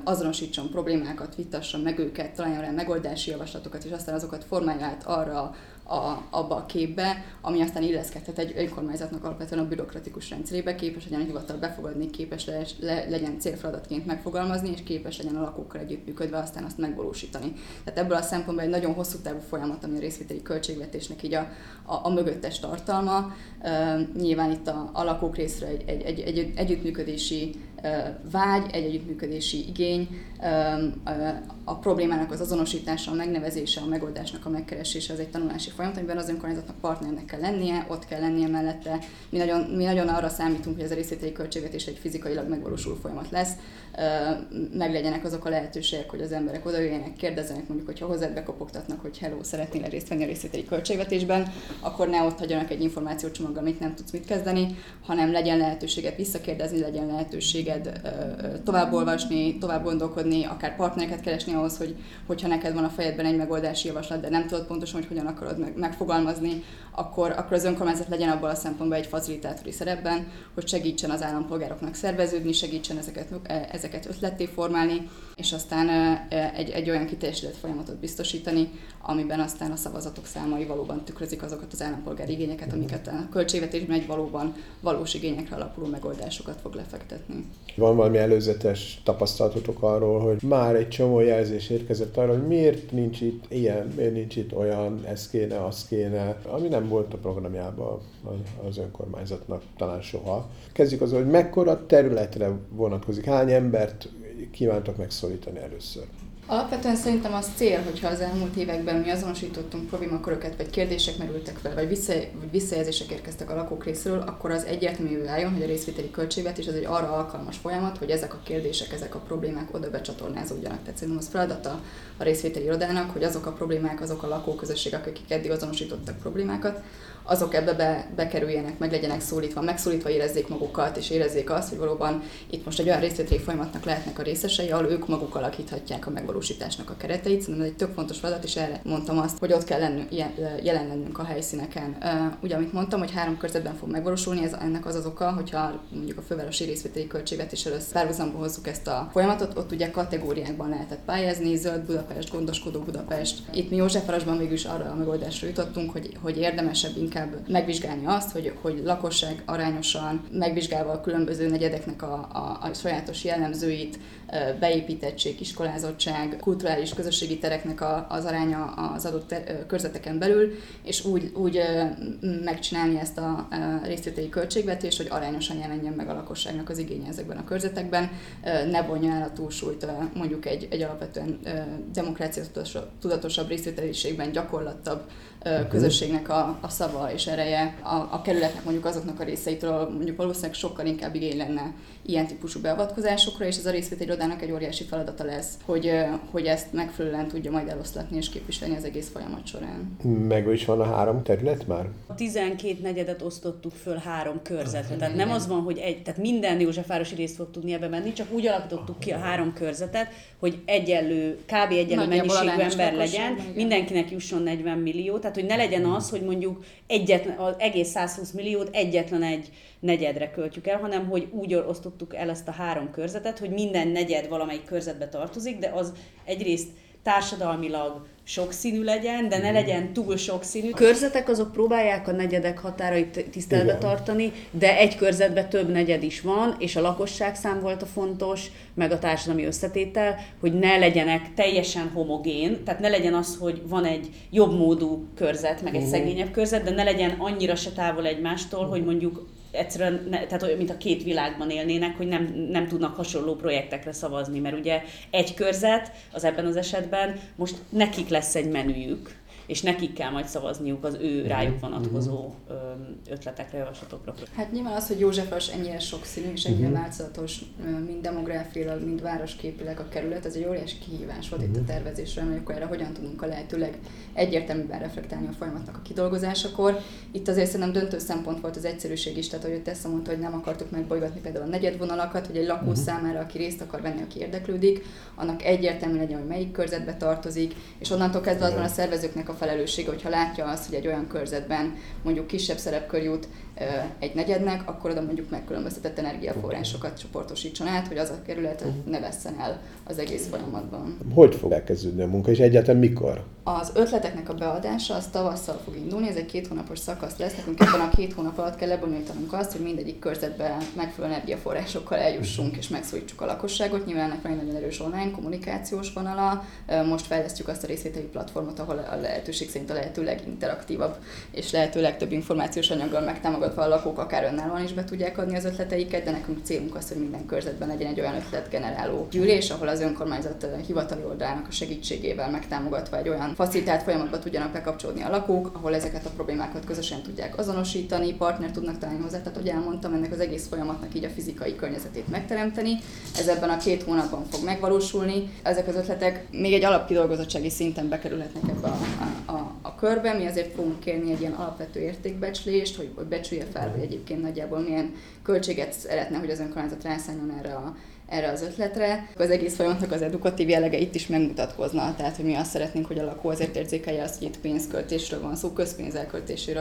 azonosítson problémákat, vitasson meg őket, találjon rá megoldási javaslatokat, és aztán azokat formálja át arra a, abba a képbe, ami aztán illeszkedhet egy önkormányzatnak alapvetően a bürokratikus rendszerébe, képes legyen a hivatal befogadni, képes le, le, legyen célfeladatként megfogalmazni, és képes legyen a lakókkal együttműködve aztán azt megvalósítani. Tehát ebből a szempontból egy nagyon hosszú távú folyamat, ami a részvételi költségvetésnek így a, a, a mögöttes tartalma. Uh, nyilván itt a, a lakók részre egy, egy, egy, egy együttműködési vágy, egy együttműködési igény, a problémának az azonosítása, a megnevezése, a megoldásnak a megkeresése, az egy tanulási folyamat, amiben az önkormányzatnak partnernek kell lennie, ott kell lennie mellette. Mi nagyon, mi nagyon arra számítunk, hogy ez a részvételi költségvetés egy fizikailag megvalósuló folyamat lesz, meglegyenek azok a lehetőségek, hogy az emberek odajöjjenek, kérdezzenek, mondjuk, hogyha hozzád bekopogtatnak, hogy hello, szeretnél részt venni a részvételi költségvetésben, akkor ne ott hagyjanak egy információcsomaggal, amit nem tudsz mit kezdeni, hanem legyen lehetőséget visszakérdezni, legyen lehetőséged továbbolvasni, tovább gondolkodni, akár partnereket keresni ahhoz, hogy, hogyha neked van a fejedben egy megoldási javaslat, de nem tudod pontosan, hogy hogyan akarod meg, megfogalmazni, akkor, akkor az önkormányzat legyen abban a szempontból egy facilitátori szerepben, hogy segítsen az állampolgároknak szerveződni, segítsen ezeket, ezeket ötletté formálni, és aztán egy, egy olyan kiteljesített folyamatot biztosítani, amiben aztán a szavazatok számai valóban tükrözik azokat az állampolgári igényeket, amiket a költségvetésben egy valóban valós igényekre alapuló megoldásokat fog lefektetni. Van valami előzetes tapasztalatotok arról, hogy már egy csomó jelzés érkezett arra, hogy miért nincs itt ilyen, miért nincs itt olyan, ez kéne, az kéne, ami nem volt a programjában az önkormányzatnak talán soha. Kezdjük az, hogy mekkora területre vonatkozik, hány embert kívántok megszólítani először? Alapvetően szerintem az cél, hogyha az elmúlt években mi azonosítottunk problémaköröket, vagy kérdések merültek fel, vagy, vissza, vagy visszajelzések érkeztek a lakók részéről, akkor az egyértelművé váljon, hogy a részvételi költségvetés az egy arra alkalmas folyamat, hogy ezek a kérdések, ezek a problémák oda becsatornázódjanak. Tehát szerintem az feladata a részvételi irodának, hogy azok a problémák, azok a lakóközösségek, akik eddig azonosítottak problémákat, azok ebbe be, bekerüljenek, meg legyenek szólítva, megszólítva érezzék magukat, és érezzék azt, hogy valóban itt most egy olyan részvételi folyamatnak lehetnek a részesei, ahol ők maguk alakíthatják a megvalósításnak a kereteit. Szerintem ez egy tök fontos feladat, és erre mondtam azt, hogy ott kell lennünk, jelen lennünk a helyszíneken. Ugye, amit mondtam, hogy három körzetben fog megvalósulni, ez, ennek az az oka, hogyha mondjuk a fővárosi részvételi költségvetéssel párhuzamba hozzuk ezt a folyamatot, ott ugye kategóriákban lehetett pályázni, zöld Budapest, gondoskodó Budapest. Itt mi Józsefvárosban végül is arra a megoldásra jutottunk, hogy, hogy érdemesebb inkább inkább megvizsgálni azt, hogy, hogy lakosság arányosan, megvizsgálva a különböző negyedeknek a, a, a sajátos jellemzőit, beépítettség, iskolázottság, kulturális közösségi tereknek a, az aránya az adott ter, körzeteken belül, és úgy, úgy megcsinálni ezt a részvételi költségvetést, hogy arányosan jelenjen meg a lakosságnak az igénye ezekben a körzetekben, ne vonja el a túlsúlyt mondjuk egy, egy alapvetően demokrácia tudatosabb részvételiségben gyakorlattabb uh-huh. közösségnek a, a szava és ereje a, a kerületnek mondjuk azoknak a részeitől mondjuk valószínűleg sokkal inkább igény lenne ilyen típusú beavatkozásokra, és ez a részvétel irodának egy óriási feladata lesz, hogy, hogy ezt megfelelően tudja majd eloszlatni és képviselni az egész folyamat során. Meg is van a három terület már? A 12 negyedet osztottuk föl három körzetre. Tehát nem az van, hogy egy, tehát minden Józsefvárosi részt fog tudni ebbe menni, csak úgy alakítottuk ki a három körzetet, hogy egyenlő, kb. egyenlő mennyiségű ember legyen, mindenkinek jusson 40 millió, tehát hogy ne legyen az, hogy mondjuk egyetlen, az egész 120 milliót egyetlen egy negyedre költjük el, hanem hogy úgy osztottuk el ezt a három körzetet, hogy minden negyed valamelyik körzetbe tartozik, de az egyrészt társadalmilag sokszínű legyen, de ne mhm. legyen túl sokszínű. A körzetek azok próbálják a negyedek határait tiszteletbe tartani, de egy körzetben több negyed is van, és a lakosságszám volt a fontos, meg a társadalmi összetétel, hogy ne legyenek teljesen homogén, tehát ne legyen az, hogy van egy jobb módú körzet, meg egy mhm. szegényebb körzet, de ne legyen annyira se távol egymástól, hogy mondjuk egyszerűen, tehát olyan, mint a két világban élnének, hogy nem, nem tudnak hasonló projektekre szavazni, mert ugye egy körzet az ebben az esetben most nekik lesz egy menüjük, és nekik kell majd szavazniuk az ő mhm. rájuk vonatkozó uh-huh. ötletekre, javaslatokra. Hát nyilván az, hogy Józsefos ennyire sokszínű és ennyire uh-huh. változatos, mind demográfiailag, mind városképileg a kerület, ez egy óriási kihívás volt itt a tervezésre, hogy akkor erre hogyan tudunk a lehetőleg egyértelműen reflektálni a folyamatnak a kidolgozásakor. Itt azért szerintem döntő szempont volt az egyszerűség is, tehát hogy Tessa mondta, hogy nem akartuk megbolygatni például a negyedvonalakat, hogy egy lakó uh-huh. számára, aki részt akar venni, aki érdeklődik, annak egyértelmű legyen, hogy melyik körzetbe tartozik, és onnantól kezdve az van a szervezőknek a felelőssége, hogyha látja azt, hogy egy olyan körzetben mondjuk kisebb szerepkör jut egy negyednek, akkor oda mondjuk megkülönböztetett energiaforrásokat csoportosítson át, hogy az a kerület mhm. ne vesszen el az egész folyamatban. Hogy fog elkezdődni a munka, és egyáltalán mikor? Az ötleteknek a beadása az tavasszal fog indulni, ez egy két hónapos szakasz lesz. Nekünk ebben a két hónap alatt kell lebonyolítanunk azt, hogy mindegyik körzetben megfelelő energiaforrásokkal eljussunk és megszólítsuk a lakosságot. Nyilván ennek van egy nagyon erős online kommunikációs vonala. Most fejlesztjük azt a részvételi platformot, ahol a lehetőség szerint a lehető leginteraktívabb és lehető legtöbb információs anyaggal a lakók akár önállóan is be tudják adni az ötleteiket, de nekünk célunk az, hogy minden körzetben legyen egy olyan ötletgeneráló gyűlés, ahol az önkormányzat hivatali oldalának a segítségével megtámogatva egy olyan facilitált folyamatba tudjanak bekapcsolódni a lakók, ahol ezeket a problémákat közösen tudják azonosítani, partner tudnak találni hozzá, tehát hogy elmondtam, ennek az egész folyamatnak így a fizikai környezetét megteremteni. Ez ebben a két hónapban fog megvalósulni. Ezek az ötletek még egy alapkidolgozottsági szinten bekerülhetnek ebbe a, a körbe. Mi azért fogunk kérni egy ilyen alapvető értékbecslést, hogy, hogy becsülje fel, hogy egyébként nagyjából milyen költséget szeretne, hogy az önkormányzat rászálljon erre a erre az ötletre. Az egész folyamatnak az edukatív jellege itt is megmutatkozna, tehát hogy mi azt szeretnénk, hogy a lakó azért érzékelje azt, hogy itt pénzköltésről van szó, közpénz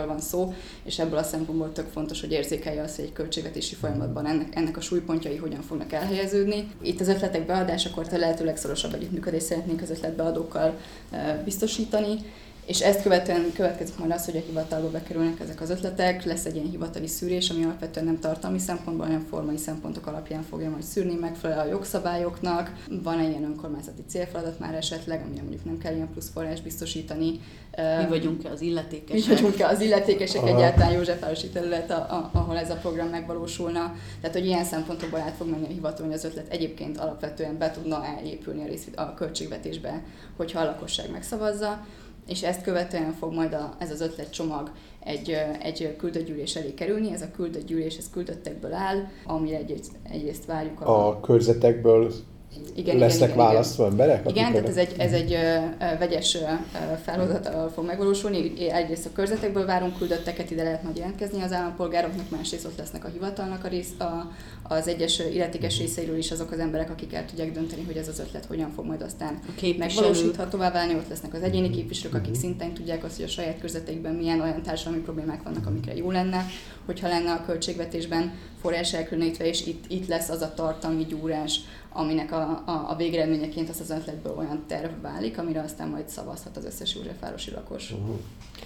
van szó, és ebből a szempontból tök fontos, hogy érzékelje azt, hogy egy költségvetési folyamatban ennek, ennek a súlypontjai hogyan fognak elhelyeződni. Itt az ötletek beadásakor a lehető legszorosabb együttműködést szeretnénk az ötletbeadókkal biztosítani, és ezt követően következik majd az, hogy a hivatalba bekerülnek ezek az ötletek, lesz egy ilyen hivatali szűrés, ami alapvetően nem tartalmi szempontból, hanem formai szempontok alapján fogja majd szűrni, megfelel a jogszabályoknak. Van egy ilyen önkormányzati célfeladat már esetleg, amire mondjuk nem kell ilyen plusz forrás biztosítani. Mi vagyunk-e az illetékesek? Mi vagyunk-e az illetékesek Aha. egyáltalán Józsefvárosi terület, a, a, ahol ez a program megvalósulna. Tehát, hogy ilyen szempontokból át fog menni a hivatal, hogy az ötlet egyébként alapvetően be tudna elépülni a, rész, a költségvetésbe, hogyha a lakosság megszavazza és ezt követően fog majd a, ez az ötletcsomag egy, egy küldött elé kerülni. Ez a küldött gyűlés, ez küldöttekből áll, amire egy, egyrészt várjuk a... A körzetekből igen, lesznek igen, választva igen. emberek? Igen, tehát ez egy, ez egy vegyes uh, felhozatal fog megvalósulni. Egyrészt a körzetekből várunk küldötteket, ide lehet majd jelentkezni az állampolgároknak, másrészt ott lesznek a hivatalnak a rész, a, az egyes illetékes mhm. részeiről is azok az emberek, akik el tudják dönteni, hogy ez az ötlet hogyan fog majd aztán megvalósíthatóvá válni. Ott lesznek az egyéni képviselők, akik mhm. szintén tudják azt, hogy a saját körzeteikben milyen olyan társadalmi problémák vannak, amikre jó lenne, hogyha lenne a költségvetésben forrás elkülönítve, és itt, itt lesz az a tartalmi gyúrás, aminek a, a, a végeredményeként az az ötletből olyan terv válik, amire aztán majd szavazhat az összes Józsefvárosi lakos. Uh-huh.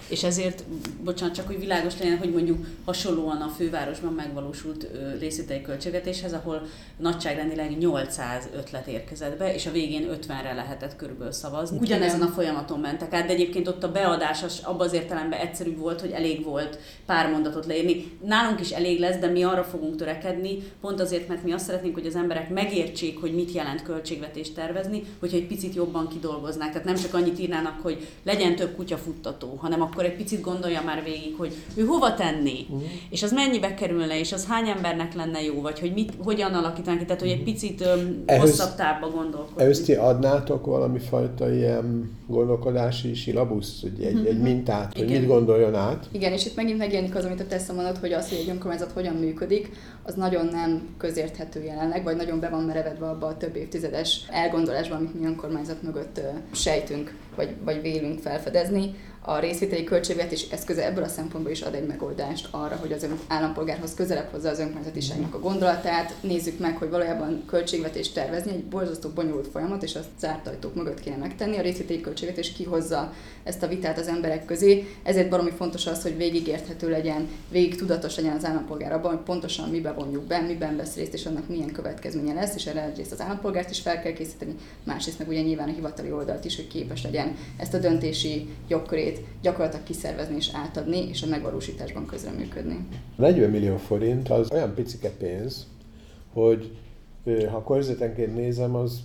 És ezért, bocsánat, csak hogy világos legyen, hogy mondjuk hasonlóan a fővárosban megvalósult részvételi költségvetéshez, ahol nagyságrendileg 800 ötlet érkezett be, és a végén 50-re lehetett körülbelül szavazni. Ugyanezen a folyamaton mentek át, de egyébként ott a beadás az abban az értelemben egyszerűbb volt, hogy elég volt pár mondatot leírni. Nálunk is elég lesz, de mi arra fogunk törekedni, pont azért, mert mi azt szeretnénk, hogy az emberek megértsék, hogy mit jelent költségvetést tervezni, hogyha egy picit jobban kidolgoznák. Tehát nem csak annyit írnának, hogy legyen több kutyafuttató, hanem akkor egy picit gondolja már végig, hogy ő hova tenni, uh-huh. és az mennyibe kerülne, és az hány embernek lenne jó, vagy hogy mit, hogyan alakítanánk, tehát hogy egy picit um, ehhez, hosszabb távba gondolkodni. Ehhez ti adnátok valami fajta ilyen gondolkodási silabusz, egy, egy, egy mintát, hogy Igen. mit gondoljon át? Igen, és itt megint megjelenik az, amit a Tessa mondott, hogy az, hogy egy önkormányzat hogyan működik, az nagyon nem közérthető jelenleg, vagy nagyon be van merevedve abba a több évtizedes elgondolásban, amit mi önkormányzat mögött sejtünk, vagy, vagy vélünk felfedezni a részvételi költségvetés eszköze ebből a szempontból is ad egy megoldást arra, hogy az állampolgárhoz közelebb hozza az önkormányzatiságnak a gondolatát. Nézzük meg, hogy valójában költségvetést tervezni egy borzasztó bonyolult folyamat, és azt zárt ajtók mögött kéne megtenni. A részvételi költségvetés kihozza ezt a vitát az emberek közé. Ezért baromi fontos az, hogy végig érthető legyen, végig tudatos legyen az állampolgár abban, hogy pontosan mibe vonjuk be, miben vesz részt, és annak milyen következménye lesz, és erre egyrészt az állampolgárt is fel kell készíteni, másrészt meg ugye nyilván a hivatali oldalt is, hogy képes legyen ezt a döntési jogkörét területét gyakorlatilag kiszervezni és átadni, és a megvalósításban közreműködni. 40 millió forint az olyan picike pénz, hogy ha körzetenként nézem, az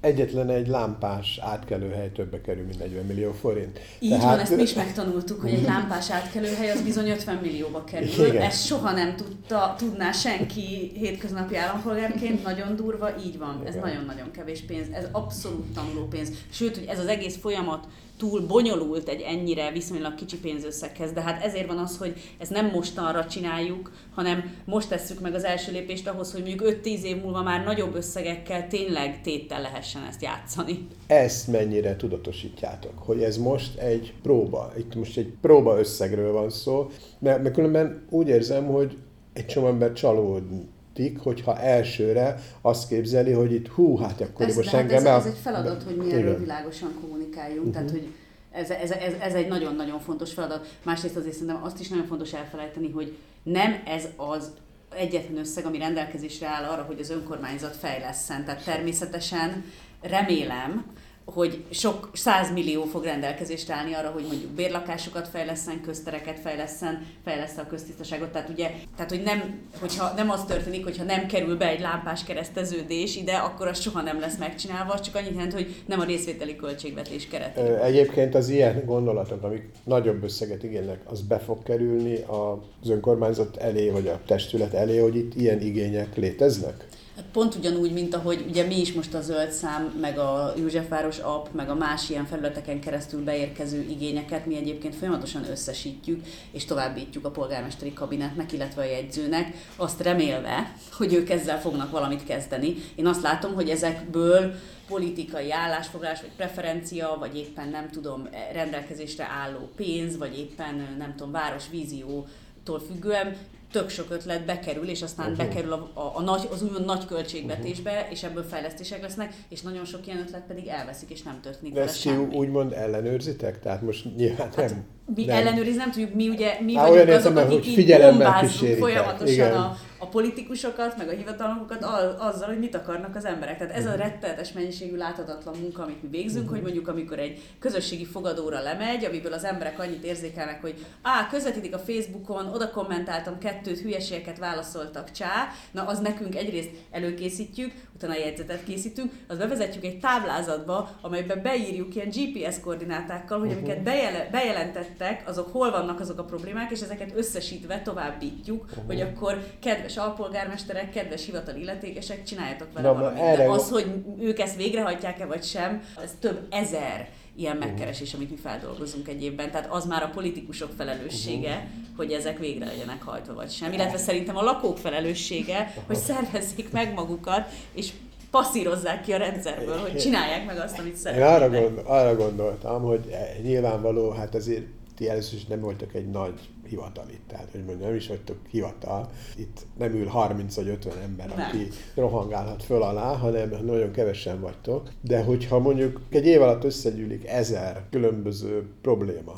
egyetlen egy lámpás átkelőhely többe kerül, mint 40 millió forint. Így Tehát... van, ezt mi is megtanultuk, hogy egy lámpás átkelőhely az bizony 50 millióba kerül. Igen. Ezt soha nem tudta, tudná senki hétköznapi állampolgárként, nagyon durva, így van. Ez nagyon-nagyon kevés pénz, ez abszolút tanuló pénz. Sőt, hogy ez az egész folyamat túl bonyolult egy ennyire viszonylag kicsi pénzösszeghez, de hát ezért van az, hogy ezt nem mostanra csináljuk, hanem most tesszük meg az első lépést ahhoz, hogy mondjuk 5-10 év múlva már nagyobb összegekkel tényleg téttel lehessen ezt játszani. Ezt mennyire tudatosítjátok, hogy ez most egy próba, itt most egy próba összegről van szó, mert, mert különben úgy érzem, hogy egy csomó ember csalódni hogyha elsőre azt képzeli, hogy itt hú, hát akkor ez, most hát engem ez, el... ez egy feladat, hogy mi erről világosan kommunikáljunk, uh-huh. tehát hogy ez, ez, ez, ez egy nagyon-nagyon fontos feladat. Másrészt azért szerintem azt is nagyon fontos elfelejteni, hogy nem ez az egyetlen összeg, ami rendelkezésre áll arra, hogy az önkormányzat fejleszten. Tehát természetesen remélem, hogy sok százmillió fog rendelkezésre állni arra, hogy mondjuk bérlakásokat fejleszen, köztereket fejleszen, fejlesz a köztisztaságot. Tehát ugye, tehát hogy nem, hogyha nem az történik, hogyha nem kerül be egy lámpás kereszteződés ide, akkor az soha nem lesz megcsinálva, csak annyit jelent, hogy nem a részvételi költségvetés keretében. Egyébként az ilyen gondolatok, amik nagyobb összeget igénynek, az be fog kerülni az önkormányzat elé, vagy a testület elé, hogy itt ilyen igények léteznek? Pont ugyanúgy, mint ahogy ugye mi is most a zöld szám, meg a Józsefváros app, meg a más ilyen felületeken keresztül beérkező igényeket mi egyébként folyamatosan összesítjük, és továbbítjuk a polgármesteri kabinetnek, illetve a jegyzőnek, azt remélve, hogy ők ezzel fognak valamit kezdeni. Én azt látom, hogy ezekből politikai állásfoglalás, vagy preferencia, vagy éppen nem tudom, rendelkezésre álló pénz, vagy éppen nem tudom, városvíziótól függően tök sok ötlet bekerül, és aztán uh-huh. bekerül a, a, a nagy, az úgymond nagy költségvetésbe, uh-huh. és ebből fejlesztések lesznek, és nagyon sok ilyen ötlet pedig elveszik, és nem történik De ezt úgymond ellenőrzitek? Tehát most nyilván hát, nem mi nem. ellenőrizni nem tudjuk, mi ugye mi Há, vagyunk azok, akik így bombázzuk folyamatosan a, a politikusokat, meg a hivatalokat azzal, hogy mit akarnak az emberek. Tehát ez a mhm. rettenetes mennyiségű láthatatlan munka, amit mi végzünk, uh-huh. hogy mondjuk amikor egy közösségi fogadóra lemegy, amiből az emberek annyit érzékelnek, hogy á, közvetítik a Facebookon, oda kommentáltam kettőt, hülyeségeket válaszoltak, csá, na az nekünk egyrészt előkészítjük, utána jegyzetet készítünk, az bevezetjük egy táblázatba, amelyben beírjuk ilyen GPS koordinátákkal, hogy amiket bejele, bejelentettek, azok hol vannak azok a problémák, és ezeket összesítve továbbítjuk, uh-huh. hogy akkor kedves alpolgármesterek, kedves hivatali illetékesek, csináljatok vele Na, valamit. Erre... De az, hogy ők ezt végrehajtják-e vagy sem, ez több ezer ilyen megkeresés, amit mi feldolgozunk egy évben. Tehát az már a politikusok felelőssége, uh-huh. hogy ezek végre legyenek hajtva vagy sem. Illetve szerintem a lakók felelőssége, hogy szervezzék meg magukat, és passzírozzák ki a rendszerből, hogy csinálják meg azt, amit szeretnének. Én arra, gond, arra gondoltam, hogy nyilvánvaló, hát azért ti először is nem voltak egy nagy hivatal itt, tehát hogy mondjam, nem is vagytok hivatal. Itt nem ül 30 vagy 50 ember, nem. aki rohangálhat föl alá, hanem nagyon kevesen vagytok. De hogyha mondjuk egy év alatt összegyűlik ezer különböző probléma,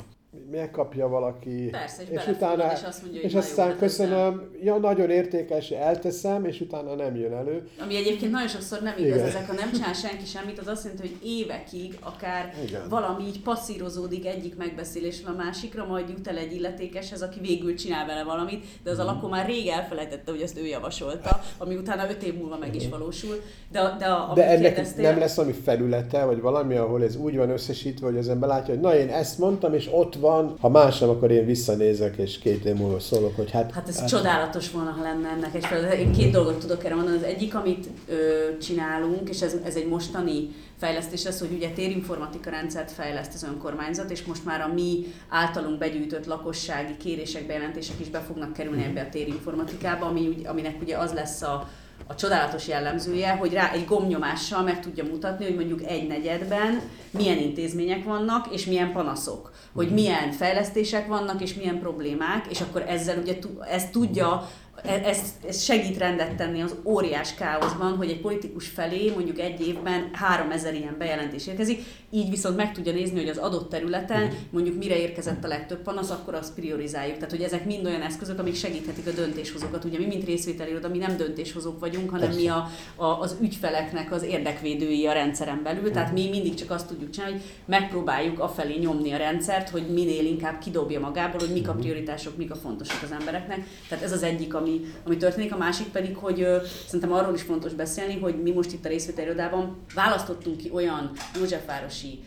megkapja valaki, Persze, és, és utána, és azt mondja, és aztán köszönöm, ja, nagyon értékes, elteszem, és utána nem jön elő. Ami egyébként nagyon sokszor nem igaz, Igen. ezek, ha nem csinál senki semmit, az azt jelenti, hogy évekig akár Igen. valami így passzírozódik egyik megbeszélésről a másikra, majd jut el egy illetékeshez, aki végül csinál vele valamit, de az a lakó már rég elfelejtette, hogy azt ő javasolta, ami utána öt év múlva meg is valósul. De, de, a, de ennek kérdeztél, nem lesz valami felülete, vagy valami, ahol ez úgy van összesítve, hogy az ember látja, hogy na én ezt mondtam, és ott van van, ha más nem, akkor én visszanézek, és két év múlva szólok, hogy hát... Hát ez hát, csodálatos volna, ha lenne ennek egy feladat. Én két dolgot tudok erre mondani. Az egyik, amit ö, csinálunk, és ez, ez egy mostani fejlesztés lesz, hogy ugye térinformatika rendszert fejleszt az önkormányzat, és most már a mi általunk begyűjtött lakossági kérések, bejelentések is be fognak kerülni ebbe a térinformatikába, ami, aminek ugye az lesz a a csodálatos jellemzője, hogy rá egy gomnyomással meg tudja mutatni, hogy mondjuk egy negyedben milyen intézmények vannak, és milyen panaszok, hogy mhm. milyen fejlesztések vannak, és milyen problémák, és akkor ezzel ugye ezt tudja ez, ez segít rendet tenni az óriás káoszban, hogy egy politikus felé mondjuk egy évben 3000 ilyen bejelentés érkezik, így viszont meg tudja nézni, hogy az adott területen mhm. mondjuk mire érkezett a legtöbb panasz, akkor azt priorizáljuk. Tehát, hogy ezek mind olyan eszközök, amik segíthetik a döntéshozókat. Ugye mi, mint részvételi oda, mi nem döntéshozók vagyunk, hanem Persze. mi a, a, az ügyfeleknek az érdekvédői a rendszeren belül. Tehát mi mindig csak azt tudjuk csinálni, hogy megpróbáljuk afelé nyomni a rendszert, hogy minél inkább kidobja magából, hogy mik a mhm. prioritások, mik a fontosak az embereknek. Tehát ez az egyik, ami ami, ami történik. A másik pedig, hogy ö, szerintem arról is fontos beszélni, hogy mi most itt a részvételirodában választottunk ki olyan Józsefvárosi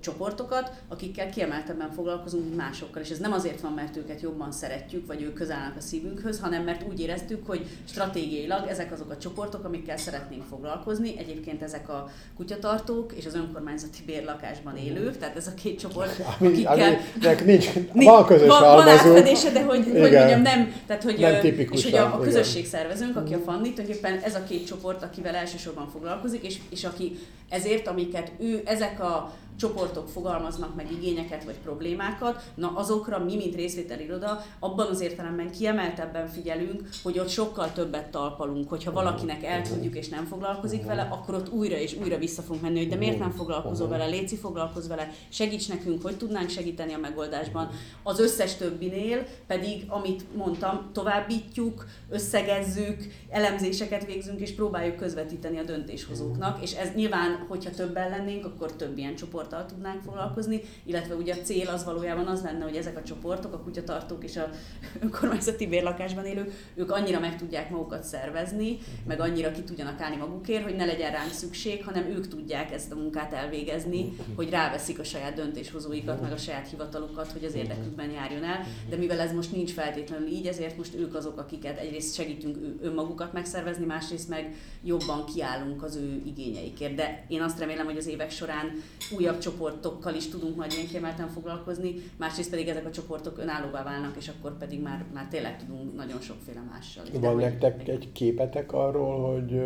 csoportokat, akikkel kiemeltebben foglalkozunk, mint másokkal. És ez nem azért van, mert őket jobban szeretjük, vagy ők közel állnak a szívünkhöz, hanem mert úgy éreztük, hogy stratégiailag ezek azok a csoportok, amikkel szeretnénk foglalkozni. Egyébként ezek a kutyatartók és az önkormányzati bérlakásban élők, tehát ez a két csoport, ami, akikkel... Aminek nincs, van közös van, van átfedése, de hogy, hogy mondjam, nem, tehát hogy, nem és hogy a, a közösség szervezőnk, aki a Fanni, tulajdonképpen ez a két csoport, akivel elsősorban foglalkozik, és, és aki ezért, amiket ő, ezek a csoportok fogalmaznak meg igényeket vagy problémákat, na azokra mi, mint részvételi iroda, abban az értelemben kiemeltebben figyelünk, hogy ott sokkal többet talpalunk, hogyha valakinek elküldjük és nem foglalkozik vele, akkor ott újra és újra vissza fogunk menni, hogy de miért nem foglalkozol vele, Léci foglalkoz vele, segíts nekünk, hogy tudnánk segíteni a megoldásban. Az összes többinél pedig, amit mondtam, továbbítjuk, összegezzük, elemzéseket végzünk és próbáljuk közvetíteni a döntéshozóknak, és ez nyilván, hogyha többen lennénk, akkor több ilyen csoport csoporttal tudnánk foglalkozni, illetve ugye a cél az valójában az lenne, hogy ezek a csoportok, a kutyatartók és a önkormányzati bérlakásban élők, ők annyira meg tudják magukat szervezni, meg annyira ki tudjanak állni magukért, hogy ne legyen ránk szükség, hanem ők tudják ezt a munkát elvégezni, hogy ráveszik a saját döntéshozóikat, meg a saját hivatalukat, hogy az érdekükben járjon el. De mivel ez most nincs feltétlenül így, ezért most ők azok, akiket egyrészt segítünk önmagukat megszervezni, másrészt meg jobban kiállunk az ő igényeikért. De én azt remélem, hogy az évek során újabb újabb csoportokkal is tudunk majd ilyen kiemelten foglalkozni, másrészt pedig ezek a csoportok önállóvá válnak, és akkor pedig már, már tényleg tudunk nagyon sokféle mással. Van nektek egy képetek arról, hogy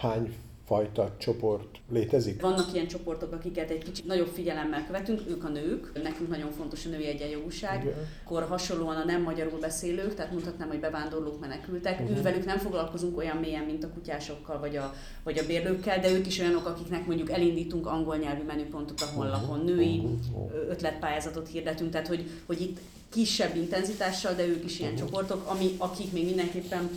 hány fajta csoport létezik? Vannak ilyen csoportok, akiket egy kicsit nagyobb figyelemmel követünk, ők a nők. Nekünk nagyon fontos a női egyenjogúság. Igen. Akkor hasonlóan a nem magyarul beszélők, tehát mondhatnám, hogy bevándorlók, menekültek. Uh-huh. Ővelük nem foglalkozunk olyan mélyen, mint a kutyásokkal vagy a, vagy a bérlőkkel, de ők is olyanok, akiknek mondjuk elindítunk angol nyelvű menüpontot a honlapon, uh-huh. női uh-huh. ötletpályázatot hirdetünk, tehát hogy, hogy itt kisebb intenzitással, de ők is ilyen csoportok, ami, akik még mindenképpen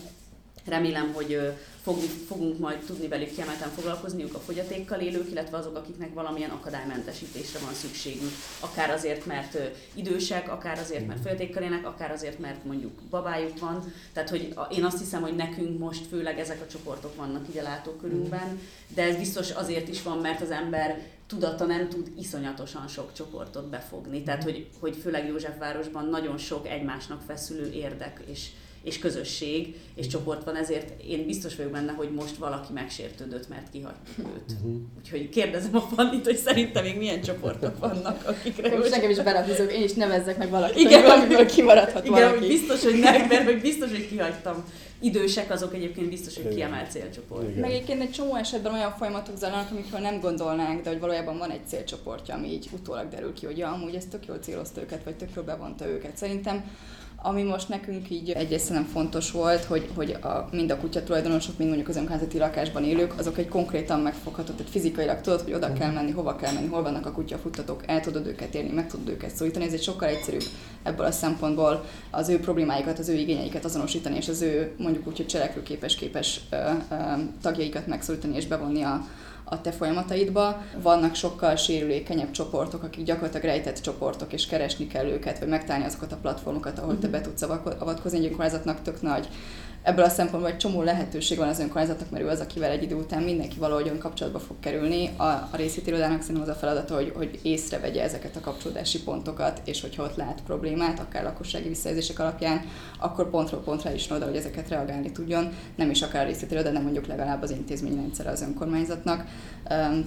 remélem, hogy fogunk, fogunk majd tudni velük kiemelten foglalkozniuk a fogyatékkal élők, illetve azok, akiknek valamilyen akadálymentesítésre van szükségük. Akár azért, mert idősek, akár azért, mert fogyatékkal élnek, akár azért, mert mondjuk babájuk van. Tehát, hogy én azt hiszem, hogy nekünk most főleg ezek a csoportok vannak így a látókörünkben, de ez biztos azért is van, mert az ember tudata nem tud iszonyatosan sok csoportot befogni. Tehát, hogy, hogy főleg Józsefvárosban nagyon sok egymásnak feszülő érdek és és közösség és csoport van, ezért én biztos vagyok benne, hogy most valaki megsértődött, mert kihagytuk őt. Uh-huh. Úgyhogy kérdezem a Fannit, hogy szerintem még milyen csoportok vannak, akikre... Most nekem is belehúzok, én is nevezzek meg valakit, igen, hogy valamiből kimaradhat igen, valaki. Igen, biztos, hogy nem, mert hogy biztos, hogy kihagytam idősek azok egyébként biztos, hogy kiemelt célcsoport. Igen. Meg egyébként egy csomó esetben olyan folyamatok zajlanak, amikről nem gondolnánk, de hogy valójában van egy célcsoportja, ami így utólag derül ki, hogy ja, amúgy ez tök jól célozta őket, vagy tök jól bevonta őket. Szerintem ami most nekünk így egyrészt nem fontos volt, hogy, hogy a, mind a kutya tulajdonosok, mind mondjuk az önkormányzati lakásban élők, azok egy konkrétan megfogható, tehát fizikailag tudod, hogy oda kell menni, hova kell menni, hol vannak a kutyafuttatók, el tudod őket érni, meg tudod őket szólítani. Ez egy sokkal egyszerűbb ebből a szempontból az ő problémáikat, az ő igényeiket azonosítani, és az ő mondjuk úgy, hogy cselekvőképes, képes ö, ö, tagjaikat megszólítani és bevonni a, a te folyamataidba. Vannak sokkal sérülékenyebb csoportok, akik gyakorlatilag rejtett csoportok, és keresni kell őket, vagy megtalálni azokat a platformokat, ahol te mhm. be tudsz avatkozni. Egy önkormányzatnak tök nagy ebből a szempontból egy csomó lehetőség van az önkormányzatnak, mert ő az, akivel egy idő után mindenki valahogyan kapcsolatba fog kerülni. A, a részvételirodának szerintem az a feladata, hogy, hogy észrevegye ezeket a kapcsolódási pontokat, és hogyha ott lát problémát, akár lakossági visszajelzések alapján, akkor pontról pontra is oda, hogy ezeket reagálni tudjon. Nem is akár a részvételiroda, de mondjuk legalább az intézményrendszer az önkormányzatnak.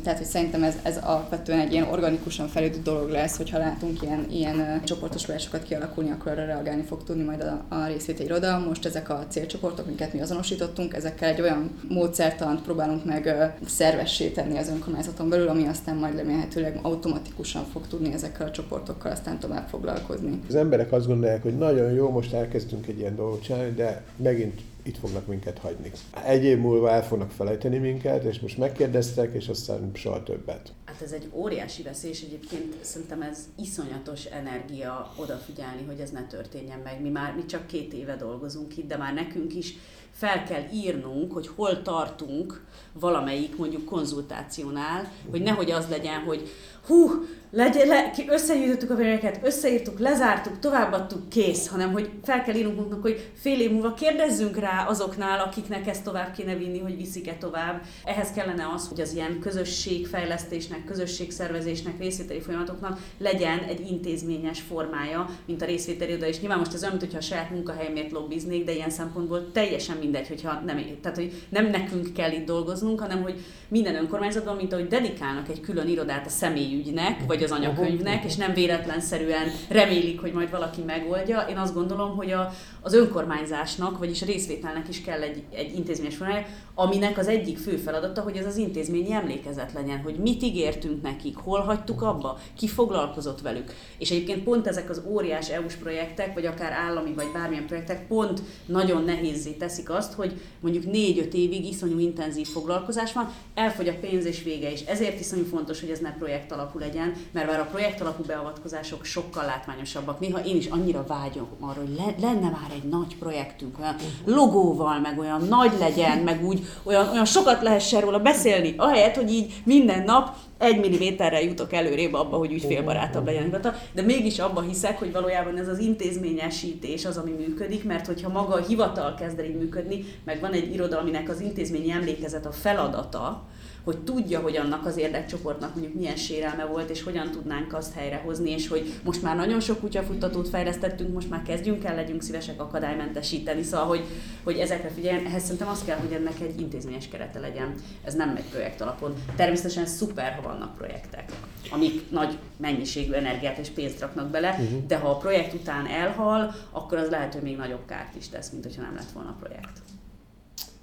Tehát, hogy szerintem ez, ez alapvetően egy ilyen organikusan fejlődő dolog lesz, hogyha látunk ilyen, ilyen csoportosulásokat kialakulni, akkor arra reagálni fog tudni majd a, a részvételiroda. Most ezek a célcsoportok csoportok, amiket mi azonosítottunk, ezekkel egy olyan módszertant próbálunk meg szervessé tenni az önkormányzaton belül, ami aztán majd remélhetőleg automatikusan fog tudni ezekkel a csoportokkal aztán tovább foglalkozni. Az emberek azt gondolják, hogy nagyon jó, most elkezdtünk egy ilyen dolgot csinálni, de megint itt fognak minket hagyni. Egy év múlva el fognak felejteni minket, és most megkérdeztek, és aztán soha többet. Hát ez egy óriási veszély, és egyébként szerintem ez iszonyatos energia odafigyelni, hogy ez ne történjen meg. Mi már mi csak két éve dolgozunk itt, de már nekünk is fel kell írnunk, hogy hol tartunk valamelyik mondjuk konzultációnál, hogy nehogy az legyen, hogy hú, legyen, le, összegyűjtöttük a véleményeket, összeírtuk, lezártuk, továbbadtuk, kész, hanem hogy fel kell írnunk magunknak, hogy fél év múlva kérdezzünk rá azoknál, akiknek ezt tovább kéne vinni, hogy viszik-e tovább. Ehhez kellene az, hogy az ilyen közösségfejlesztésnek, közösségszervezésnek, részvételi folyamatoknak legyen egy intézményes formája, mint a részvételi oda, és nyilván most ez olyan, mintha a saját munkahelyemért lobbiznék, de ilyen szempontból teljesen mindegy, hogyha nem, tehát, hogy nem nekünk kell itt dolgoznunk, hanem hogy minden önkormányzatban, mint ahogy dedikálnak egy külön irodát a személyügynek, vagy az anyakönyvnek, és nem véletlenszerűen remélik, hogy majd valaki megoldja. Én azt gondolom, hogy a, az önkormányzásnak, vagyis a részvételnek is kell egy, egy intézményes formája, aminek az egyik fő feladata, hogy ez az intézményi emlékezet legyen, hogy mit ígértünk nekik, hol hagytuk abba, ki foglalkozott velük. És egyébként pont ezek az óriás EU-s projektek, vagy akár állami, vagy bármilyen projektek pont nagyon nehézé teszik azt, hogy mondjuk négy-öt évig iszonyú intenzív foglalkozás van, elfogy a pénz és vége is. Ezért iszonyú fontos, hogy ez ne projekt alapú legyen, mert bár a projekt alapú beavatkozások sokkal látványosabbak. Néha én is annyira vágyom arra, hogy le, lenne már egy nagy projektünk, olyan logóval, meg olyan nagy legyen, meg úgy olyan, olyan sokat lehessen róla beszélni, ahelyett, hogy így minden nap egy milliméterrel jutok előrébb abba, hogy ügyfélbarátabb legyen de mégis abba hiszek, hogy valójában ez az intézményesítés az, ami működik, mert hogyha maga a hivatal kezd el így működni, meg van egy iroda, aminek az intézményi emlékezet a feladata, hogy tudja, hogy annak az érdekcsoportnak mondjuk milyen sérelme volt, és hogyan tudnánk azt helyrehozni, és hogy most már nagyon sok kutyafuttatót fejlesztettünk, most már kezdjünk el, legyünk szívesek akadálymentesíteni, szóval, hogy, hogy ezekre figyeljen, ehhez szerintem az kell, hogy ennek egy intézményes kerete legyen. Ez nem megy projekt alapon. Természetesen szuper, ha vannak projektek, amik nagy mennyiségű energiát és pénzt raknak bele, uh-huh. de ha a projekt után elhal, akkor az lehet, hogy még nagyobb kárt is tesz, mint hogyha nem lett volna projekt.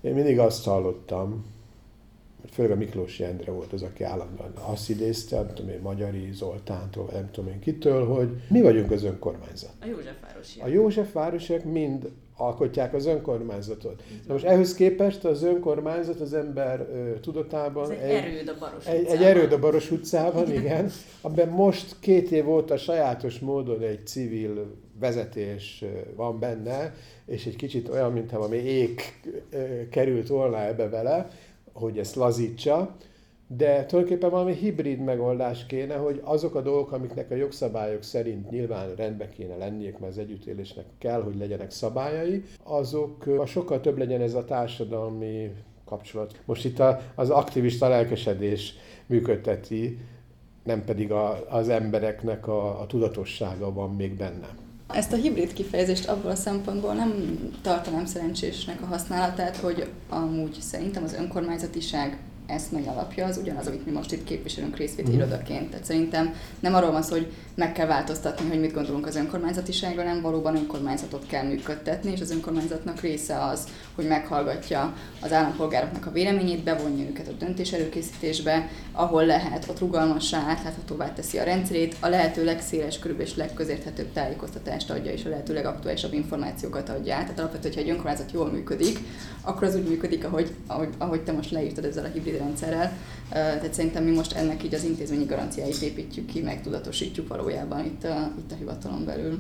Én mindig azt hallottam, főleg a Miklós Endre volt az, aki állandóan azt idézte, nem tudom én, Magyari Zoltántól, nem tudom én kitől, hogy mi vagyunk az önkormányzat. A Józsefvárosiak. A Józsefvárosiak mind alkotják az önkormányzatot. Na most ehhez képest az önkormányzat az ember ö, tudatában... Ez egy, egy erőd a Baros egy, egy erőd a Baros utcában, igen, amiben most két év óta sajátos módon egy civil vezetés van benne, és egy kicsit olyan, mintha valami ég került volna ebbe vele, hogy ezt lazítsa, de tulajdonképpen valami hibrid megoldás kéne, hogy azok a dolgok, amiknek a jogszabályok szerint nyilván rendbe kéne lenniük, mert az együttélésnek kell, hogy legyenek szabályai, azok a sokkal több legyen ez a társadalmi kapcsolat. Most itt a, az aktivista lelkesedés működteti, nem pedig a, az embereknek a, a tudatossága van még benne. Ezt a hibrid kifejezést abból a szempontból nem tartanám szerencsésnek a használatát, hogy amúgy szerintem az önkormányzatiság eszmei alapja az ugyanaz, amit mi most itt képviselünk részvéti mm. irodaként. Tehát szerintem nem arról van szó, hogy meg kell változtatni, hogy mit gondolunk az önkormányzatiságról, hanem valóban önkormányzatot kell működtetni, és az önkormányzatnak része az, hogy meghallgatja az állampolgároknak a véleményét, bevonja őket a döntés előkészítésbe, ahol lehet, ott rugalmassá, átláthatóvá teszi a rendszerét, a lehető legszéles körül és legközérthetőbb tájékoztatást adja, és a lehető legaktuálisabb információkat adja át. Tehát alapvetően, hogyha egy önkormányzat jól működik, akkor az úgy működik, ahogy, ahogy, ahogy te most leírtad ezzel a hibrid rendszerrel. Tehát szerintem mi most ennek így az intézményi garanciáit építjük ki, meg tudatosítjuk valójában itt a, itt a hivatalon belül.